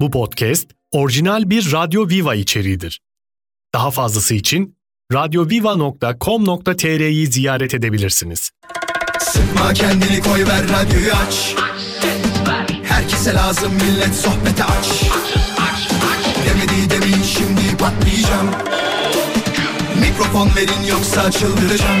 Bu podcast orijinal bir Radyo Viva içeriğidir. Daha fazlası için radyoviva.com.tr'yi ziyaret edebilirsiniz. Sıkma kendini koy ver radyoyu aç Herkese lazım millet sohbete aç Demedi demin şimdi patlayacağım Mikrofon verin yoksa çıldıracağım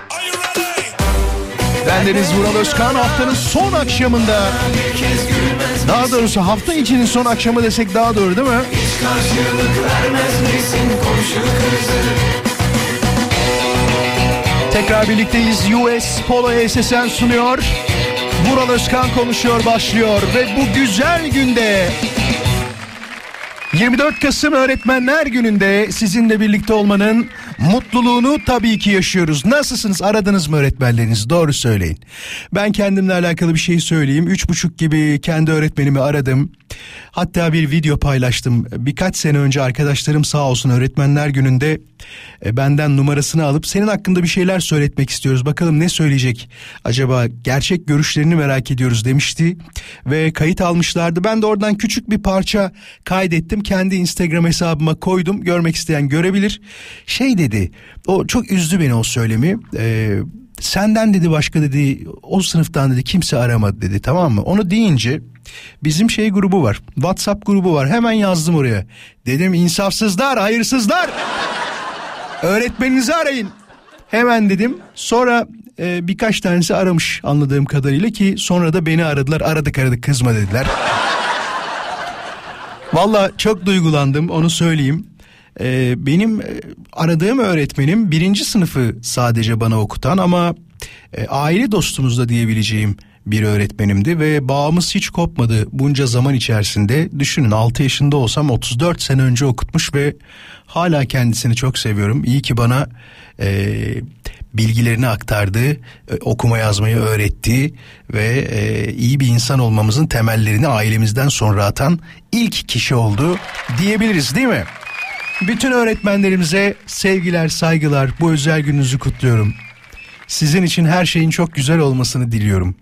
Bendeniz Vural Özkan haftanın son akşamında daha doğrusu hafta içinin son akşamı desek daha doğru değil mi? Tekrar birlikteyiz. US Polo SSN sunuyor. Vural Özkan konuşuyor başlıyor ve bu güzel günde 24 Kasım Öğretmenler Günü'nde sizinle birlikte olmanın mutluluğunu tabii ki yaşıyoruz. Nasılsınız? Aradınız mı öğretmenlerinizi? Doğru söyleyin. Ben kendimle alakalı bir şey söyleyeyim. Üç buçuk gibi kendi öğretmenimi aradım. Hatta bir video paylaştım. Birkaç sene önce arkadaşlarım sağ olsun Öğretmenler Günü'nde e, benden numarasını alıp senin hakkında bir şeyler söyletmek istiyoruz. Bakalım ne söyleyecek acaba gerçek görüşlerini merak ediyoruz demişti. Ve kayıt almışlardı. Ben de oradan küçük bir parça kaydettim. Kendi Instagram hesabıma koydum. Görmek isteyen görebilir. Şey dedi o çok üzdü beni o söylemi. Ee, senden dedi başka dedi o sınıftan dedi kimse aramadı dedi tamam mı? Onu deyince bizim şey grubu var. WhatsApp grubu var. Hemen yazdım oraya. Dedim insafsızlar, hayırsızlar. Öğretmeninizi arayın. Hemen dedim. Sonra e, birkaç tanesi aramış anladığım kadarıyla ki sonra da beni aradılar. Aradık aradık kızma dediler. Valla çok duygulandım onu söyleyeyim. Ee, benim e, aradığım öğretmenim birinci sınıfı sadece bana okutan ama e, aile dostumuz da diyebileceğim bir öğretmenimdi ve bağımız hiç kopmadı bunca zaman içerisinde. Düşünün 6 yaşında olsam 34 sene önce okutmuş ve hala kendisini çok seviyorum. İyi ki bana e, bilgilerini aktardı, e, okuma yazmayı öğretti ve e, iyi bir insan olmamızın temellerini ailemizden sonra atan ilk kişi oldu diyebiliriz değil mi? Bütün öğretmenlerimize sevgiler, saygılar. Bu özel gününüzü kutluyorum. Sizin için her şeyin çok güzel olmasını diliyorum.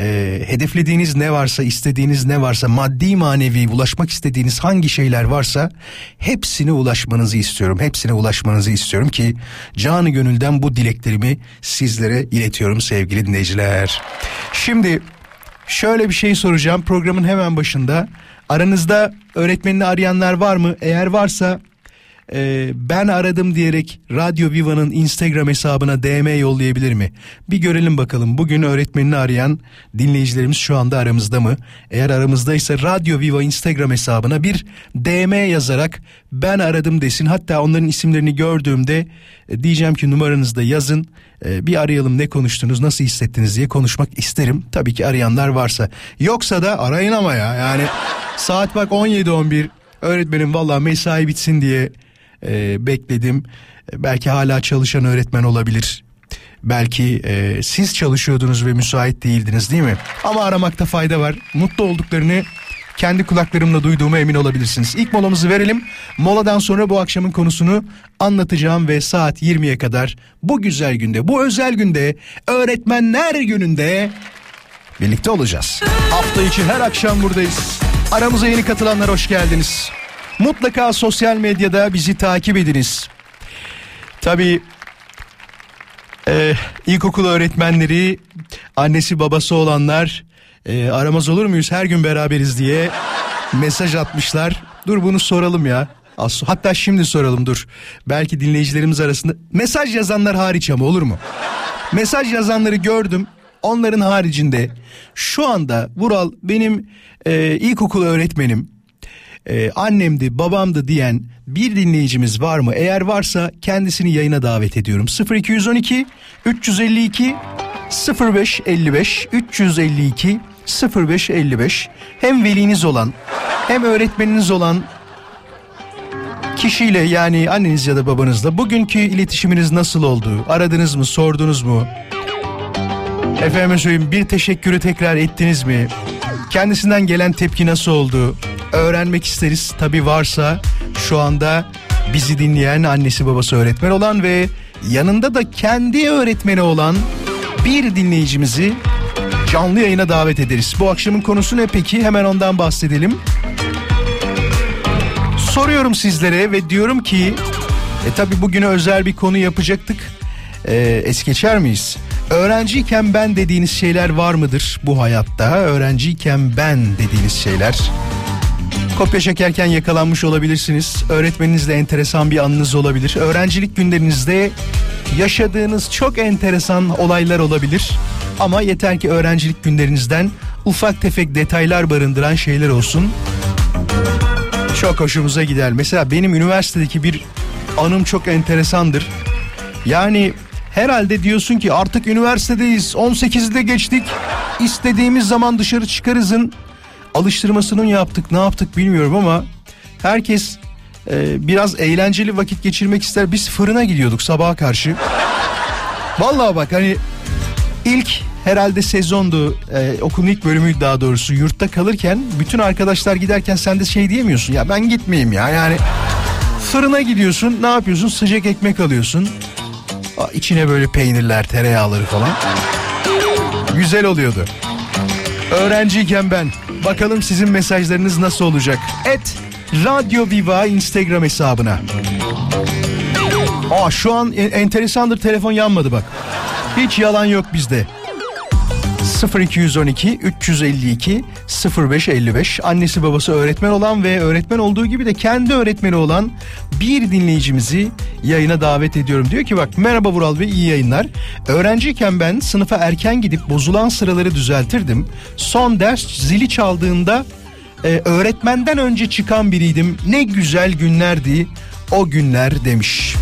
Ee, hedeflediğiniz ne varsa, istediğiniz ne varsa, maddi manevi ulaşmak istediğiniz hangi şeyler varsa hepsine ulaşmanızı istiyorum. Hepsine ulaşmanızı istiyorum ki canı gönülden bu dileklerimi sizlere iletiyorum sevgili dinleyiciler. Şimdi şöyle bir şey soracağım programın hemen başında. Aranızda öğretmenini arayanlar var mı? Eğer varsa e, ben aradım diyerek Radyo Viva'nın Instagram hesabına DM yollayabilir mi? Bir görelim bakalım bugün öğretmenini arayan dinleyicilerimiz şu anda aramızda mı? Eğer aramızdaysa Radyo Viva Instagram hesabına bir DM yazarak ben aradım desin. Hatta onların isimlerini gördüğümde e, diyeceğim ki numaranızı da yazın. E, bir arayalım ne konuştunuz nasıl hissettiniz diye konuşmak isterim. Tabii ki arayanlar varsa. Yoksa da arayın ama ya yani saat bak 17-11 öğretmenim valla mesai bitsin diye e, bekledim. Belki hala çalışan öğretmen olabilir. Belki e, siz çalışıyordunuz ve müsait değildiniz değil mi? Ama aramakta fayda var. Mutlu olduklarını kendi kulaklarımla duyduğuma emin olabilirsiniz. İlk molamızı verelim. Moladan sonra bu akşamın konusunu anlatacağım ve saat 20'ye kadar bu güzel günde, bu özel günde, öğretmenler gününde birlikte olacağız. Hafta içi her akşam buradayız. Aramıza yeni katılanlar hoş geldiniz. Mutlaka sosyal medyada bizi takip ediniz. Tabii e, ilkokul öğretmenleri, annesi babası olanlar e, aramaz olur muyuz her gün beraberiz diye mesaj atmışlar. Dur bunu soralım ya. Hatta şimdi soralım dur. Belki dinleyicilerimiz arasında mesaj yazanlar hariç ama olur mu? Mesaj yazanları gördüm. Onların haricinde şu anda Vural benim e, ilkokul öğretmenim e, annemdi babamdı diyen bir dinleyicimiz var mı? Eğer varsa kendisini yayına davet ediyorum. 0212 352 0555 352 0555 hem veliniz olan hem öğretmeniniz olan kişiyle yani anneniz ya da babanızla bugünkü iletişiminiz nasıl oldu? Aradınız mı, sordunuz mu? Efendim söyleyeyim bir teşekkürü tekrar ettiniz mi? Kendisinden gelen tepki nasıl oldu? Öğrenmek isteriz. Tabi varsa şu anda bizi dinleyen annesi babası öğretmen olan ve yanında da kendi öğretmeni olan bir dinleyicimizi canlı yayına davet ederiz. Bu akşamın konusu ne peki? Hemen ondan bahsedelim. Soruyorum sizlere ve diyorum ki e tabi bugüne özel bir konu yapacaktık. E, es geçer miyiz? Öğrenciyken ben dediğiniz şeyler var mıdır bu hayatta? Öğrenciyken ben dediğiniz şeyler. Kopya çekerken yakalanmış olabilirsiniz. Öğretmeninizle enteresan bir anınız olabilir. Öğrencilik günlerinizde yaşadığınız çok enteresan olaylar olabilir. Ama yeter ki öğrencilik günlerinizden ufak tefek detaylar barındıran şeyler olsun. Çok hoşumuza gider. Mesela benim üniversitedeki bir anım çok enteresandır. Yani herhalde diyorsun ki artık üniversitedeyiz. 18'de geçtik. İstediğimiz zaman dışarı çıkarızın alıştırmasını yaptık ne yaptık bilmiyorum ama herkes e, biraz eğlenceli vakit geçirmek ister. Biz fırına gidiyorduk sabaha karşı. Vallahi bak hani ilk herhalde sezondu e, okulun ilk bölümü daha doğrusu. Yurtta kalırken bütün arkadaşlar giderken sen de şey diyemiyorsun. Ya ben gitmeyeyim ya yani fırına gidiyorsun ne yapıyorsun? Sıcak ekmek alıyorsun içine böyle peynirler tereyağları falan. Güzel oluyordu. Öğrenciyken ben bakalım sizin mesajlarınız nasıl olacak? Et Radyo Viva Instagram hesabına. Aa şu an enteresandır telefon yanmadı bak. Hiç yalan yok bizde 0212 352 0555 annesi babası öğretmen olan ve öğretmen olduğu gibi de kendi öğretmeni olan bir dinleyicimizi yayına davet ediyorum. Diyor ki bak merhaba Vural Bey iyi yayınlar. Öğrenciyken ben sınıfa erken gidip bozulan sıraları düzeltirdim. Son ders zili çaldığında e, öğretmenden önce çıkan biriydim. Ne güzel günlerdi o günler demiş.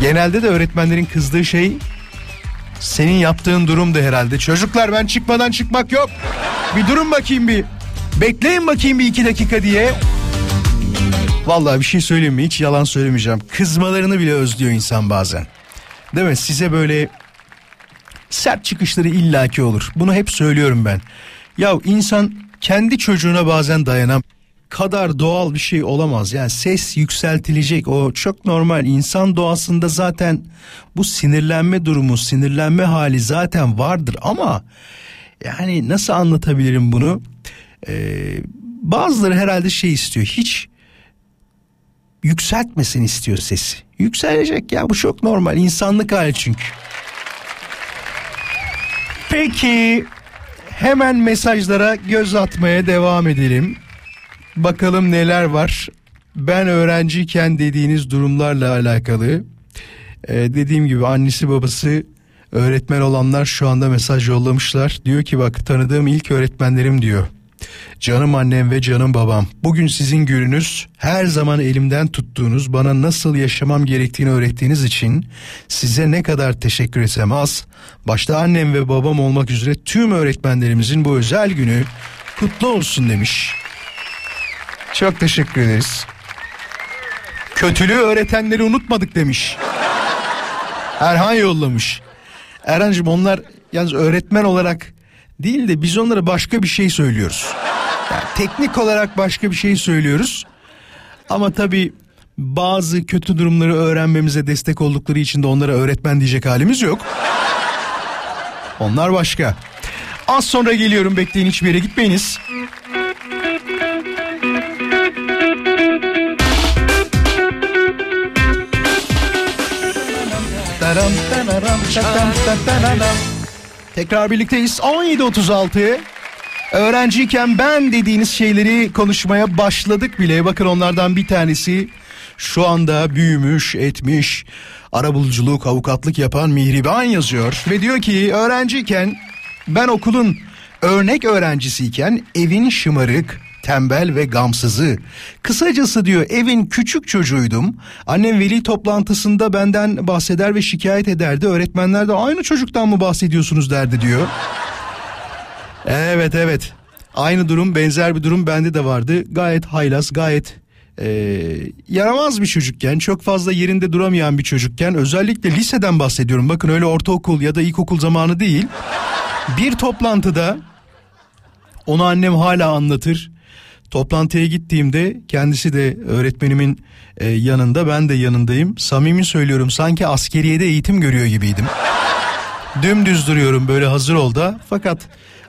Genelde de öğretmenlerin kızdığı şey senin yaptığın durumdu herhalde. Çocuklar ben çıkmadan çıkmak yok. Bir durun bakayım bir. Bekleyin bakayım bir iki dakika diye. Vallahi bir şey söyleyeyim mi? Hiç yalan söylemeyeceğim. Kızmalarını bile özlüyor insan bazen. Değil mi? Size böyle sert çıkışları illaki olur. Bunu hep söylüyorum ben. Ya insan kendi çocuğuna bazen dayanam kadar doğal bir şey olamaz. Yani ses yükseltilecek o çok normal. İnsan doğasında zaten bu sinirlenme durumu, sinirlenme hali zaten vardır ama yani nasıl anlatabilirim bunu? Ee, bazıları herhalde şey istiyor. Hiç yükseltmesin istiyor sesi. Yükselecek ya bu çok normal. insanlık hali çünkü. Peki hemen mesajlara göz atmaya devam edelim. Bakalım neler var. Ben öğrenciyken dediğiniz durumlarla alakalı. Ee, dediğim gibi annesi babası öğretmen olanlar şu anda mesaj yollamışlar. Diyor ki bak tanıdığım ilk öğretmenlerim diyor. Canım annem ve canım babam. Bugün sizin gününüz. Her zaman elimden tuttuğunuz, bana nasıl yaşamam gerektiğini öğrettiğiniz için size ne kadar teşekkür etsem az. Başta annem ve babam olmak üzere tüm öğretmenlerimizin bu özel günü kutlu olsun demiş. Çok teşekkür ederiz. Kötülüğü öğretenleri unutmadık demiş. Erhan yollamış. Erhan'cığım onlar yalnız öğretmen olarak değil de biz onlara başka bir şey söylüyoruz. Yani teknik olarak başka bir şey söylüyoruz. Ama tabii bazı kötü durumları öğrenmemize destek oldukları için de onlara öğretmen diyecek halimiz yok. Onlar başka. Az sonra geliyorum bekleyin hiçbir yere gitmeyiniz. Tekrar birlikteyiz. 17.36 Öğrenciyken ben dediğiniz şeyleri konuşmaya başladık bile. Bakın onlardan bir tanesi şu anda büyümüş, etmiş, arabuluculuk, avukatlık yapan Mihriban yazıyor. Ve diyor ki öğrenciyken ben okulun örnek öğrencisiyken evin şımarık, tembel ve gamsızı. Kısacası diyor evin küçük çocuğuydum. Annem veli toplantısında benden bahseder ve şikayet ederdi. Öğretmenler de aynı çocuktan mı bahsediyorsunuz derdi diyor. Evet evet. Aynı durum benzer bir durum bende de vardı. Gayet haylaz gayet e, yaramaz bir çocukken çok fazla yerinde duramayan bir çocukken özellikle liseden bahsediyorum. Bakın öyle ortaokul ya da ilkokul zamanı değil. Bir toplantıda onu annem hala anlatır. Toplantıya gittiğimde kendisi de öğretmenimin e, yanında ben de yanındayım. Samimi söylüyorum sanki askeriyede eğitim görüyor gibiydim. Dümdüz duruyorum böyle hazır ol da fakat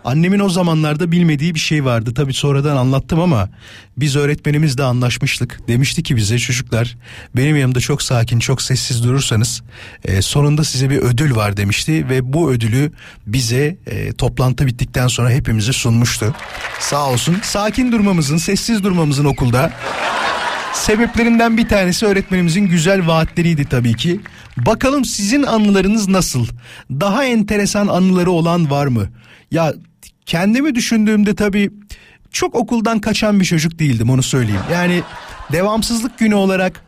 annemin o zamanlarda bilmediği bir şey vardı. Tabi sonradan anlattım ama biz öğretmenimizle anlaşmıştık. Demişti ki bize çocuklar benim yanımda çok sakin çok sessiz durursanız e, sonunda size bir ödül var demişti. Ve bu ödülü bize e, toplantı bittikten sonra hepimize sunmuştu. Sağ olsun sakin durmamızın sessiz durmamızın okulda Sebeplerinden bir tanesi öğretmenimizin güzel vaatleriydi tabii ki. Bakalım sizin anılarınız nasıl? Daha enteresan anıları olan var mı? Ya kendimi düşündüğümde tabii çok okuldan kaçan bir çocuk değildim onu söyleyeyim. Yani devamsızlık günü olarak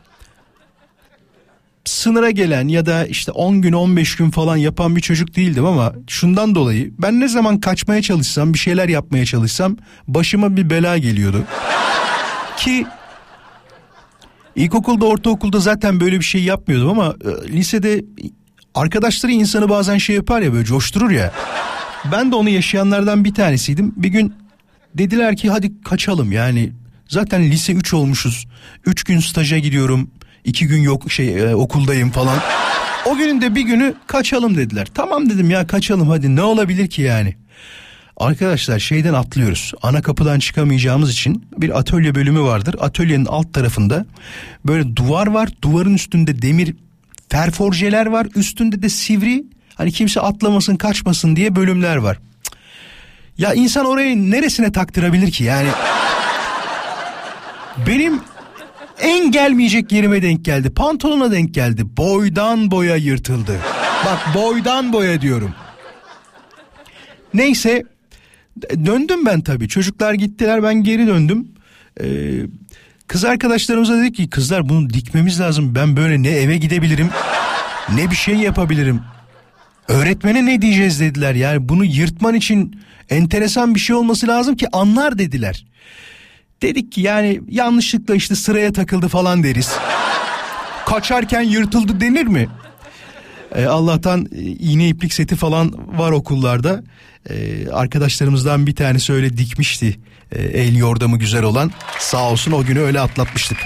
sınıra gelen ya da işte 10 gün 15 gün falan yapan bir çocuk değildim ama şundan dolayı ben ne zaman kaçmaya çalışsam bir şeyler yapmaya çalışsam başıma bir bela geliyordu. Ki İlkokulda, ortaokulda zaten böyle bir şey yapmıyordum ama e, lisede arkadaşları insanı bazen şey yapar ya böyle coşturur ya. Ben de onu yaşayanlardan bir tanesiydim. Bir gün dediler ki hadi kaçalım yani zaten lise 3 olmuşuz. 3 gün staja gidiyorum. 2 gün yok şey e, okuldayım falan. O günün de bir günü kaçalım dediler. Tamam dedim ya kaçalım hadi ne olabilir ki yani. Arkadaşlar şeyden atlıyoruz. Ana kapıdan çıkamayacağımız için bir atölye bölümü vardır. Atölyenin alt tarafında böyle duvar var. Duvarın üstünde demir ferforjeler var. Üstünde de sivri hani kimse atlamasın kaçmasın diye bölümler var. Ya insan orayı neresine taktırabilir ki yani? Benim en gelmeyecek yerime denk geldi. Pantolona denk geldi. Boydan boya yırtıldı. Bak boydan boya diyorum. Neyse döndüm ben tabii. Çocuklar gittiler ben geri döndüm. Ee, kız arkadaşlarımıza dedik ki kızlar bunu dikmemiz lazım. Ben böyle ne eve gidebilirim ne bir şey yapabilirim. Öğretmene ne diyeceğiz dediler. Yani bunu yırtman için enteresan bir şey olması lazım ki anlar dediler. Dedik ki yani yanlışlıkla işte sıraya takıldı falan deriz. Kaçarken yırtıldı denir mi? Ee, Allah'tan e, iğne iplik seti falan var okullarda. Ee, arkadaşlarımızdan bir tanesi öyle dikmişti. Ee, el yordamı güzel olan. Sağ olsun o günü öyle atlatmıştık.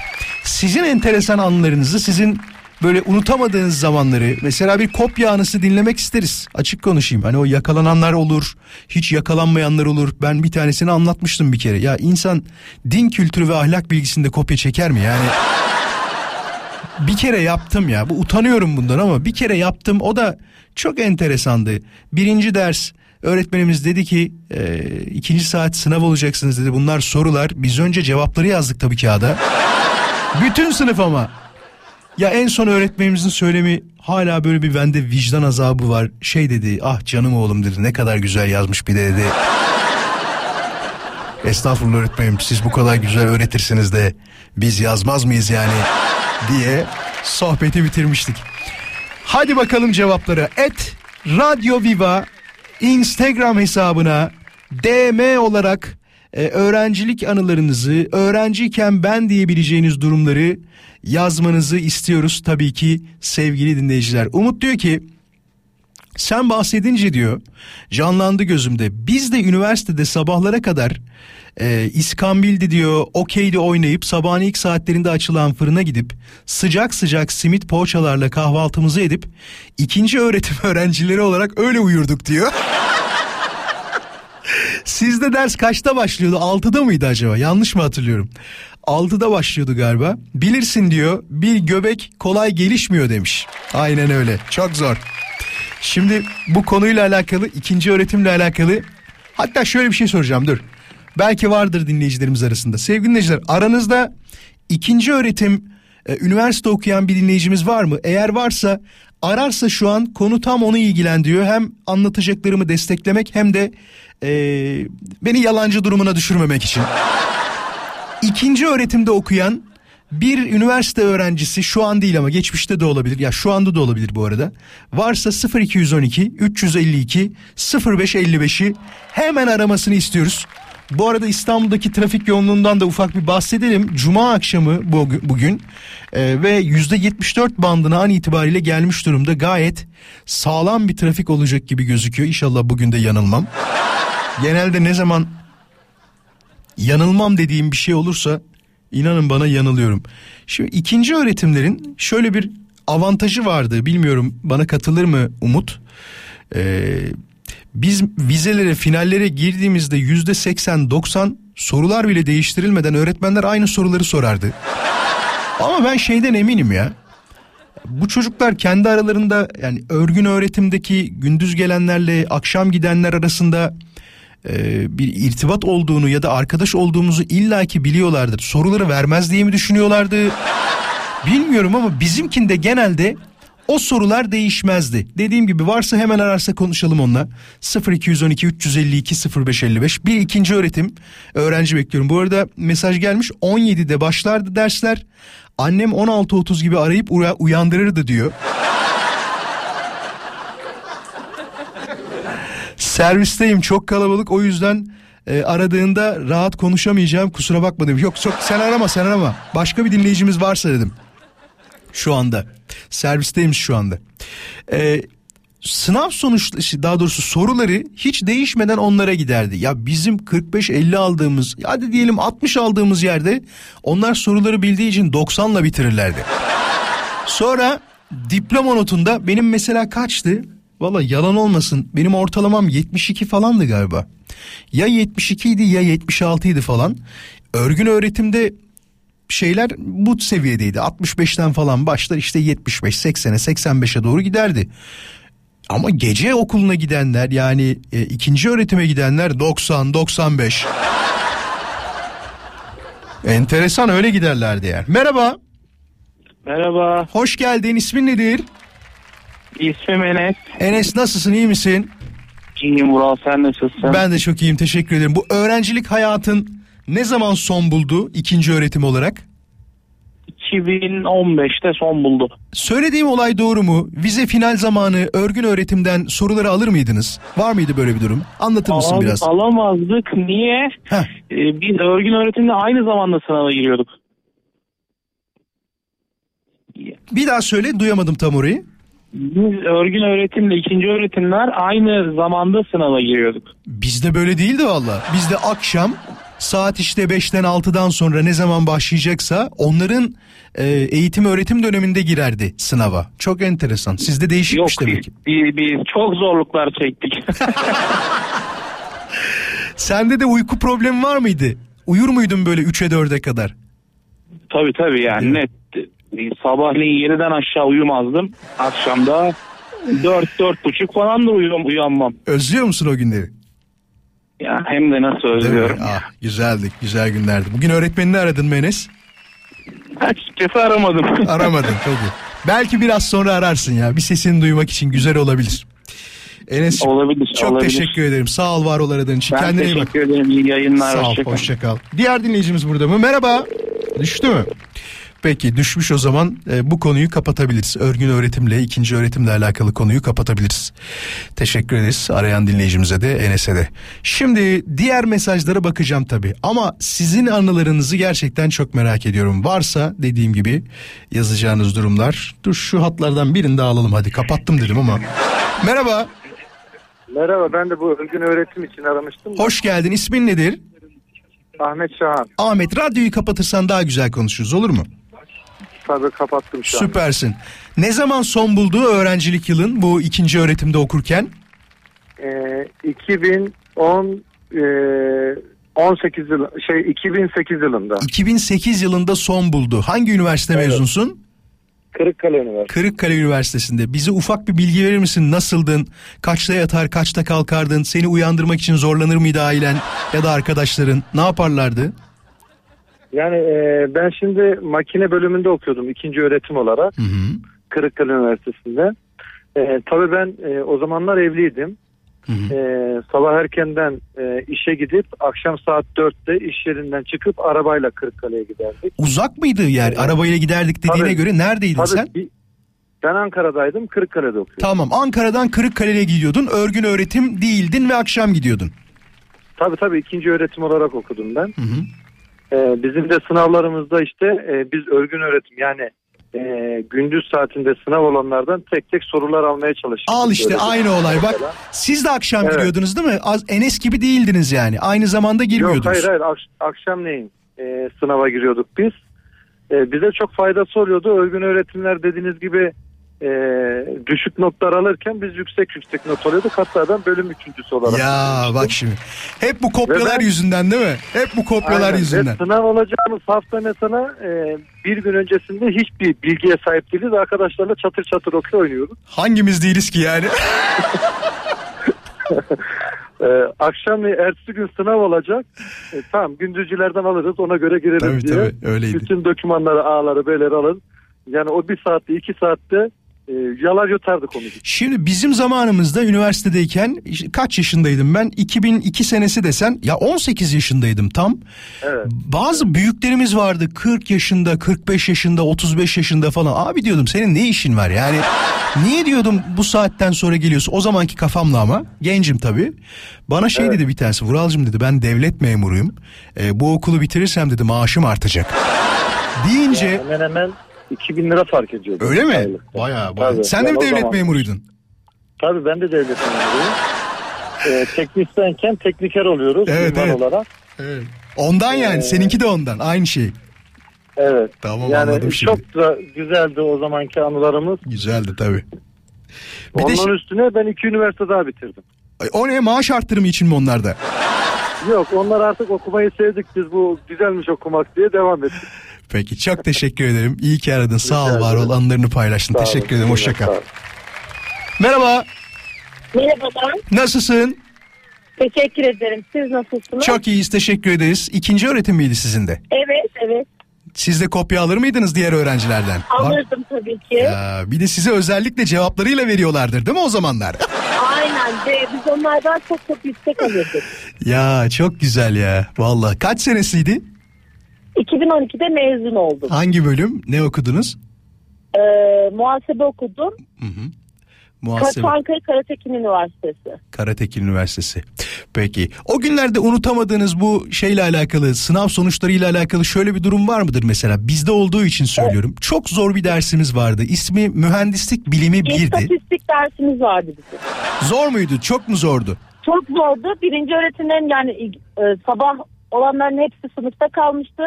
Sizin enteresan anlarınızı, sizin böyle unutamadığınız zamanları mesela bir kopya anısı dinlemek isteriz. Açık konuşayım. Hani o yakalananlar olur, hiç yakalanmayanlar olur. Ben bir tanesini anlatmıştım bir kere. Ya insan din kültürü ve ahlak bilgisinde kopya çeker mi yani? bir kere yaptım ya. Bu utanıyorum bundan ama bir kere yaptım. O da çok enteresandı. Birinci ders öğretmenimiz dedi ki e, ikinci saat sınav olacaksınız dedi. Bunlar sorular. Biz önce cevapları yazdık tabii kağıda. Bütün sınıf ama. Ya en son öğretmenimizin söylemi hala böyle bir bende vicdan azabı var. Şey dedi ah canım oğlum dedi ne kadar güzel yazmış bir de dedi. Estağfurullah öğretmenim siz bu kadar güzel öğretirsiniz de biz yazmaz mıyız yani diye sohbeti bitirmiştik. Hadi bakalım cevapları. Et Radyo Viva Instagram hesabına DM olarak e, öğrencilik anılarınızı, öğrenciyken ben diyebileceğiniz durumları yazmanızı istiyoruz tabii ki sevgili dinleyiciler. Umut diyor ki sen bahsedince diyor canlandı gözümde. Biz de üniversitede sabahlara kadar e, İskambil'di diyor okeydi oynayıp sabahın ilk saatlerinde açılan fırına gidip sıcak sıcak simit poğaçalarla kahvaltımızı edip ikinci öğretim öğrencileri olarak öyle uyurduk diyor. Sizde ders kaçta başlıyordu? Altıda mıydı acaba? Yanlış mı hatırlıyorum? Altıda başlıyordu galiba. Bilirsin diyor bir göbek kolay gelişmiyor demiş. Aynen öyle çok zor. Şimdi bu konuyla alakalı ikinci öğretimle alakalı hatta şöyle bir şey soracağım dur. Belki vardır dinleyicilerimiz arasında. Sevgili dinleyiciler aranızda ikinci öğretim e, üniversite okuyan bir dinleyicimiz var mı? Eğer varsa ararsa şu an konu tam onu ilgilendiriyor. Hem anlatacaklarımı desteklemek hem de e, beni yalancı durumuna düşürmemek için. İkinci öğretimde okuyan bir üniversite öğrencisi şu an değil ama geçmişte de olabilir. Ya şu anda da olabilir bu arada. Varsa 0212 352 0555'i hemen aramasını istiyoruz. Bu arada İstanbul'daki trafik yoğunluğundan da ufak bir bahsedelim. Cuma akşamı bugün e, ve %74 bandına an itibariyle gelmiş durumda. Gayet sağlam bir trafik olacak gibi gözüküyor. İnşallah bugün de yanılmam. Genelde ne zaman yanılmam dediğim bir şey olursa inanın bana yanılıyorum. Şimdi ikinci öğretimlerin şöyle bir avantajı vardı. Bilmiyorum bana katılır mı Umut? Ee, biz vizelere finallere girdiğimizde yüzde 80-90 sorular bile değiştirilmeden öğretmenler aynı soruları sorardı. Ama ben şeyden eminim ya. Bu çocuklar kendi aralarında yani örgün öğretimdeki gündüz gelenlerle akşam gidenler arasında e, bir irtibat olduğunu ya da arkadaş olduğumuzu illaki biliyorlardır. Soruları vermez diye mi düşünüyorlardı? Bilmiyorum ama bizimkinde genelde o sorular değişmezdi. Dediğim gibi varsa hemen ararsa konuşalım onunla. 0212 352 0555 bir ikinci öğretim öğrenci bekliyorum. Bu arada mesaj gelmiş 17'de başlardı dersler. Annem 16.30 gibi arayıp uyandırırdı diyor. Servisteyim çok kalabalık o yüzden e, aradığında rahat konuşamayacağım kusura bakma demiş. Yok çok sen arama sen arama başka bir dinleyicimiz varsa dedim. Şu anda servisteyim şu anda. Ee, sınav sonuç daha doğrusu soruları hiç değişmeden onlara giderdi. Ya bizim 45-50 aldığımız hadi diyelim 60 aldığımız yerde onlar soruları bildiği için 90'la bitirirlerdi. Sonra diploma notunda benim mesela kaçtı? Valla yalan olmasın benim ortalamam 72 falandı galiba. Ya 72 idi ya 76 idi falan. Örgün öğretimde şeyler bu seviyedeydi. 65'ten falan başlar işte 75, 80'e, 85'e doğru giderdi. Ama gece okuluna gidenler yani e, ikinci öğretime gidenler 90, 95. Enteresan öyle giderlerdi yani. Merhaba. Merhaba. Hoş geldin. İsmin nedir? İsmim Enes. Enes nasılsın? iyi misin? İyiyim Vural sen nasılsın? Ben de çok iyiyim teşekkür ederim. Bu öğrencilik hayatın ne zaman son buldu ikinci öğretim olarak? 2015'te son buldu. Söylediğim olay doğru mu? Vize final zamanı örgün öğretimden soruları alır mıydınız? Var mıydı böyle bir durum? Anlatır mısın Al, biraz? Alamazdık. Niye? Heh. Ee, biz örgün öğretimde aynı zamanda sınava giriyorduk. Bir daha söyle duyamadım tam orayı. Biz örgün öğretimle ikinci öğretimler aynı zamanda sınava giriyorduk. Bizde böyle değildi valla. Bizde akşam saat işte 5'ten 6'dan sonra ne zaman başlayacaksa onların e, eğitim öğretim döneminde girerdi sınava. Çok enteresan. Sizde değişikmiş Yok demek ki. biz, biz çok zorluklar çektik. Sende de uyku problemi var mıydı? Uyur muydun böyle 3'e 4'e kadar? tabii tabii yani net. Sabahleyin 7'den aşağı uyumazdım. Akşamda 4 dört buçuk falan da uyum, uyanmam. Özlüyor musun o günleri? Ya hem de nasıl özlüyorum. Ah, güzeldi, güzel günlerdi. Bugün öğretmenini aradın mı Enes? Açıkçası aramadım. Aramadın peki. Belki biraz sonra ararsın ya. Bir sesini duymak için güzel olabilir. Enes Olabilir, çok olabilir. teşekkür ederim. Sağ ol var ol aradığın için. Ben Kendine iyi bak. teşekkür ederim. İyi yayınlar. Sağ ol, hoşça kal. Diğer dinleyicimiz burada mı? Merhaba. Düştü mü? Peki düşmüş o zaman e, bu konuyu kapatabiliriz. Örgün öğretimle, ikinci öğretimle alakalı konuyu kapatabiliriz. Teşekkür ederiz arayan dinleyicimize de Enes'e de. Şimdi diğer mesajlara bakacağım tabii. Ama sizin anılarınızı gerçekten çok merak ediyorum. Varsa dediğim gibi yazacağınız durumlar. Dur şu hatlardan birini de alalım hadi. Kapattım dedim ama. Merhaba. Merhaba ben de bu örgün öğretim için aramıştım. Hoş geldin. İsmin nedir? Ahmet Şahan. Ahmet radyoyu kapatırsan daha güzel konuşuruz olur mu? Tabii kapattım şu an. Süpersin. Ne zaman son buldu öğrencilik yılın bu ikinci öğretimde okurken? Ee, 2010 e, 18 yıl şey 2008 yılında 2008 yılında son buldu. Hangi üniversite Evet. mezunsun? Kırıkkale Üniversitesi. Kırıkkale Üniversitesi'nde. Bize ufak bir bilgi verir misin? Nasıldın? Kaçta yatar, kaçta kalkardın? Seni uyandırmak için zorlanır mıydı ailen ya da arkadaşların? Ne yaparlardı? Yani e, ben şimdi makine bölümünde okuyordum ikinci öğretim olarak Hı hı. Kırıkkale Üniversitesi'nde. E, tabii ben e, o zamanlar evliydim. Hı hı. E, sabah erkenden e, işe gidip akşam saat 4'te iş yerinden çıkıp arabayla Kırıkkale'ye giderdik. Uzak mıydı yer? Arabayla giderdik dediğine Tabii. göre neredeydin Tabii sen? bir- ben Ankara'daydım Kırıkkale'de okuyordum. Tamam Ankara'dan Kırıkkale'ye gidiyordun. Örgün öğretim değildin ve akşam gidiyordun. Tabii tabii ikinci öğretim olarak okudum ben. Hı hı. Ee, bizim de sınavlarımızda işte e, biz örgün öğretim yani e, gündüz saatinde sınav olanlardan tek tek sorular almaya çalıştık. Al işte Öyle aynı olay bak. Siz de akşam Evet. giriyordunuz değil mi? Az Enes gibi değildiniz yani. Aynı zamanda girmiyordunuz. Yok hayır hayır Akş- akşamleyin e, sınava giriyorduk biz. E, bize çok faydası oluyordu. Örgün öğretimler dediğiniz gibi e, düşük notlar alırken biz yüksek yüksek not alıyorduk. Hatta ben bölüm üçüncüsü olarak. Ya bak şimdi. Hep bu kopyalar ben- yüzünden değil mi? Hep bu kopyalar Aynen. yüzünden. Ve sınav olacağımız hafta mesela e, bir gün öncesinde hiçbir bilgiye sahip değiliz. Arkadaşlarla çatır çatır okey oynuyoruz. Hangimiz değiliz ki yani? E, akşam ve ertesi gün sınav olacak. E, tamam gündüzcülerden alırız ona göre gireriz tabii diye. tabii öyleydi. Bütün dokümanları A'ları B'leri alır. Yani o bir saatte iki saatte e, yalar yutardık onu. Şimdi bizim zamanımızda üniversitedeyken kaç yaşındaydım ben? 2002 senesi desen ya 18 yaşındaydım tam. Evet. Bazı büyüklerimiz vardı 40 yaşında, 45 yaşında, 35 yaşında falan. Abi diyordum senin ne işin var yani? Niye diyordum bu saatten sonra geliyorsun? O zamanki kafamla ama gencim tabii. Bana şey dedi bir tanesi Vuralcım dedi ben devlet memuruyum. Ee, bu okulu bitirirsem dedi maaşım artacak. Deyince Hemen hemen 2000 lira fark ediyor. öyle mi? Aylıkta. Bayağı bayağı. Tabii. Sen de mi devlet zaman- memuruydun? Tabii ben de devlet memuruyum. E, teknisyenken tekniker oluyoruz. Evet, evet. olarak. Evet. Ondan yani Ee, seninki de ondan aynı şey. Evet. Tamam yani anladım şimdi. çok da güzeldi o zamanki anılarımız. Güzeldi tabii. Bir de Ondan şi- üstüne ben iki üniversite daha bitirdim. O ne maaş arttırımı için mi onlarda? Yok onlar artık okumayı sevdik biz bu güzelmiş okumak diye devam ettik. Peki çok teşekkür ederim. İyi ki aradın. Sağ ol var ol anılarını paylaştın. Sağ olun. teşekkür ederim. Hoşça kal. Merhaba. Merhabalar. Nasılsın? Teşekkür ederim. Siz nasılsınız? Çok iyiyiz. Teşekkür ederiz. İkinci öğretim miydi sizin de? Evet evet. Siz de kopya alır mıydınız diğer öğrencilerden? Alırdım tabii ki. Ya, bir de size özellikle cevaplarıyla veriyorlardır değil mi o zamanlar? Aynen. Ve biz onlardan çok çok yüksek alırdık. ya çok güzel ya. Vallahi kaç senesiydi? 2012'de mezun oldum. Hangi bölüm? Ne okudunuz? Ee, muhasebe okudum. Muhasebe. Çankaya Karatekin Üniversitesi. Karatekin Üniversitesi. Peki o günlerde unutamadığınız bu şeyle alakalı sınav sonuçlarıyla alakalı şöyle bir durum var mıdır mesela? Bizde olduğu için söylüyorum. Çok zor bir dersimiz vardı. İsmi mühendislik bilimi birdi. İstatistik dersimiz vardı bizim. Zor muydu? Çok mu zordu? Çok zordu. Birinci öğretimlerin yani e, sabah olanların hepsi sınıfta kalmıştı.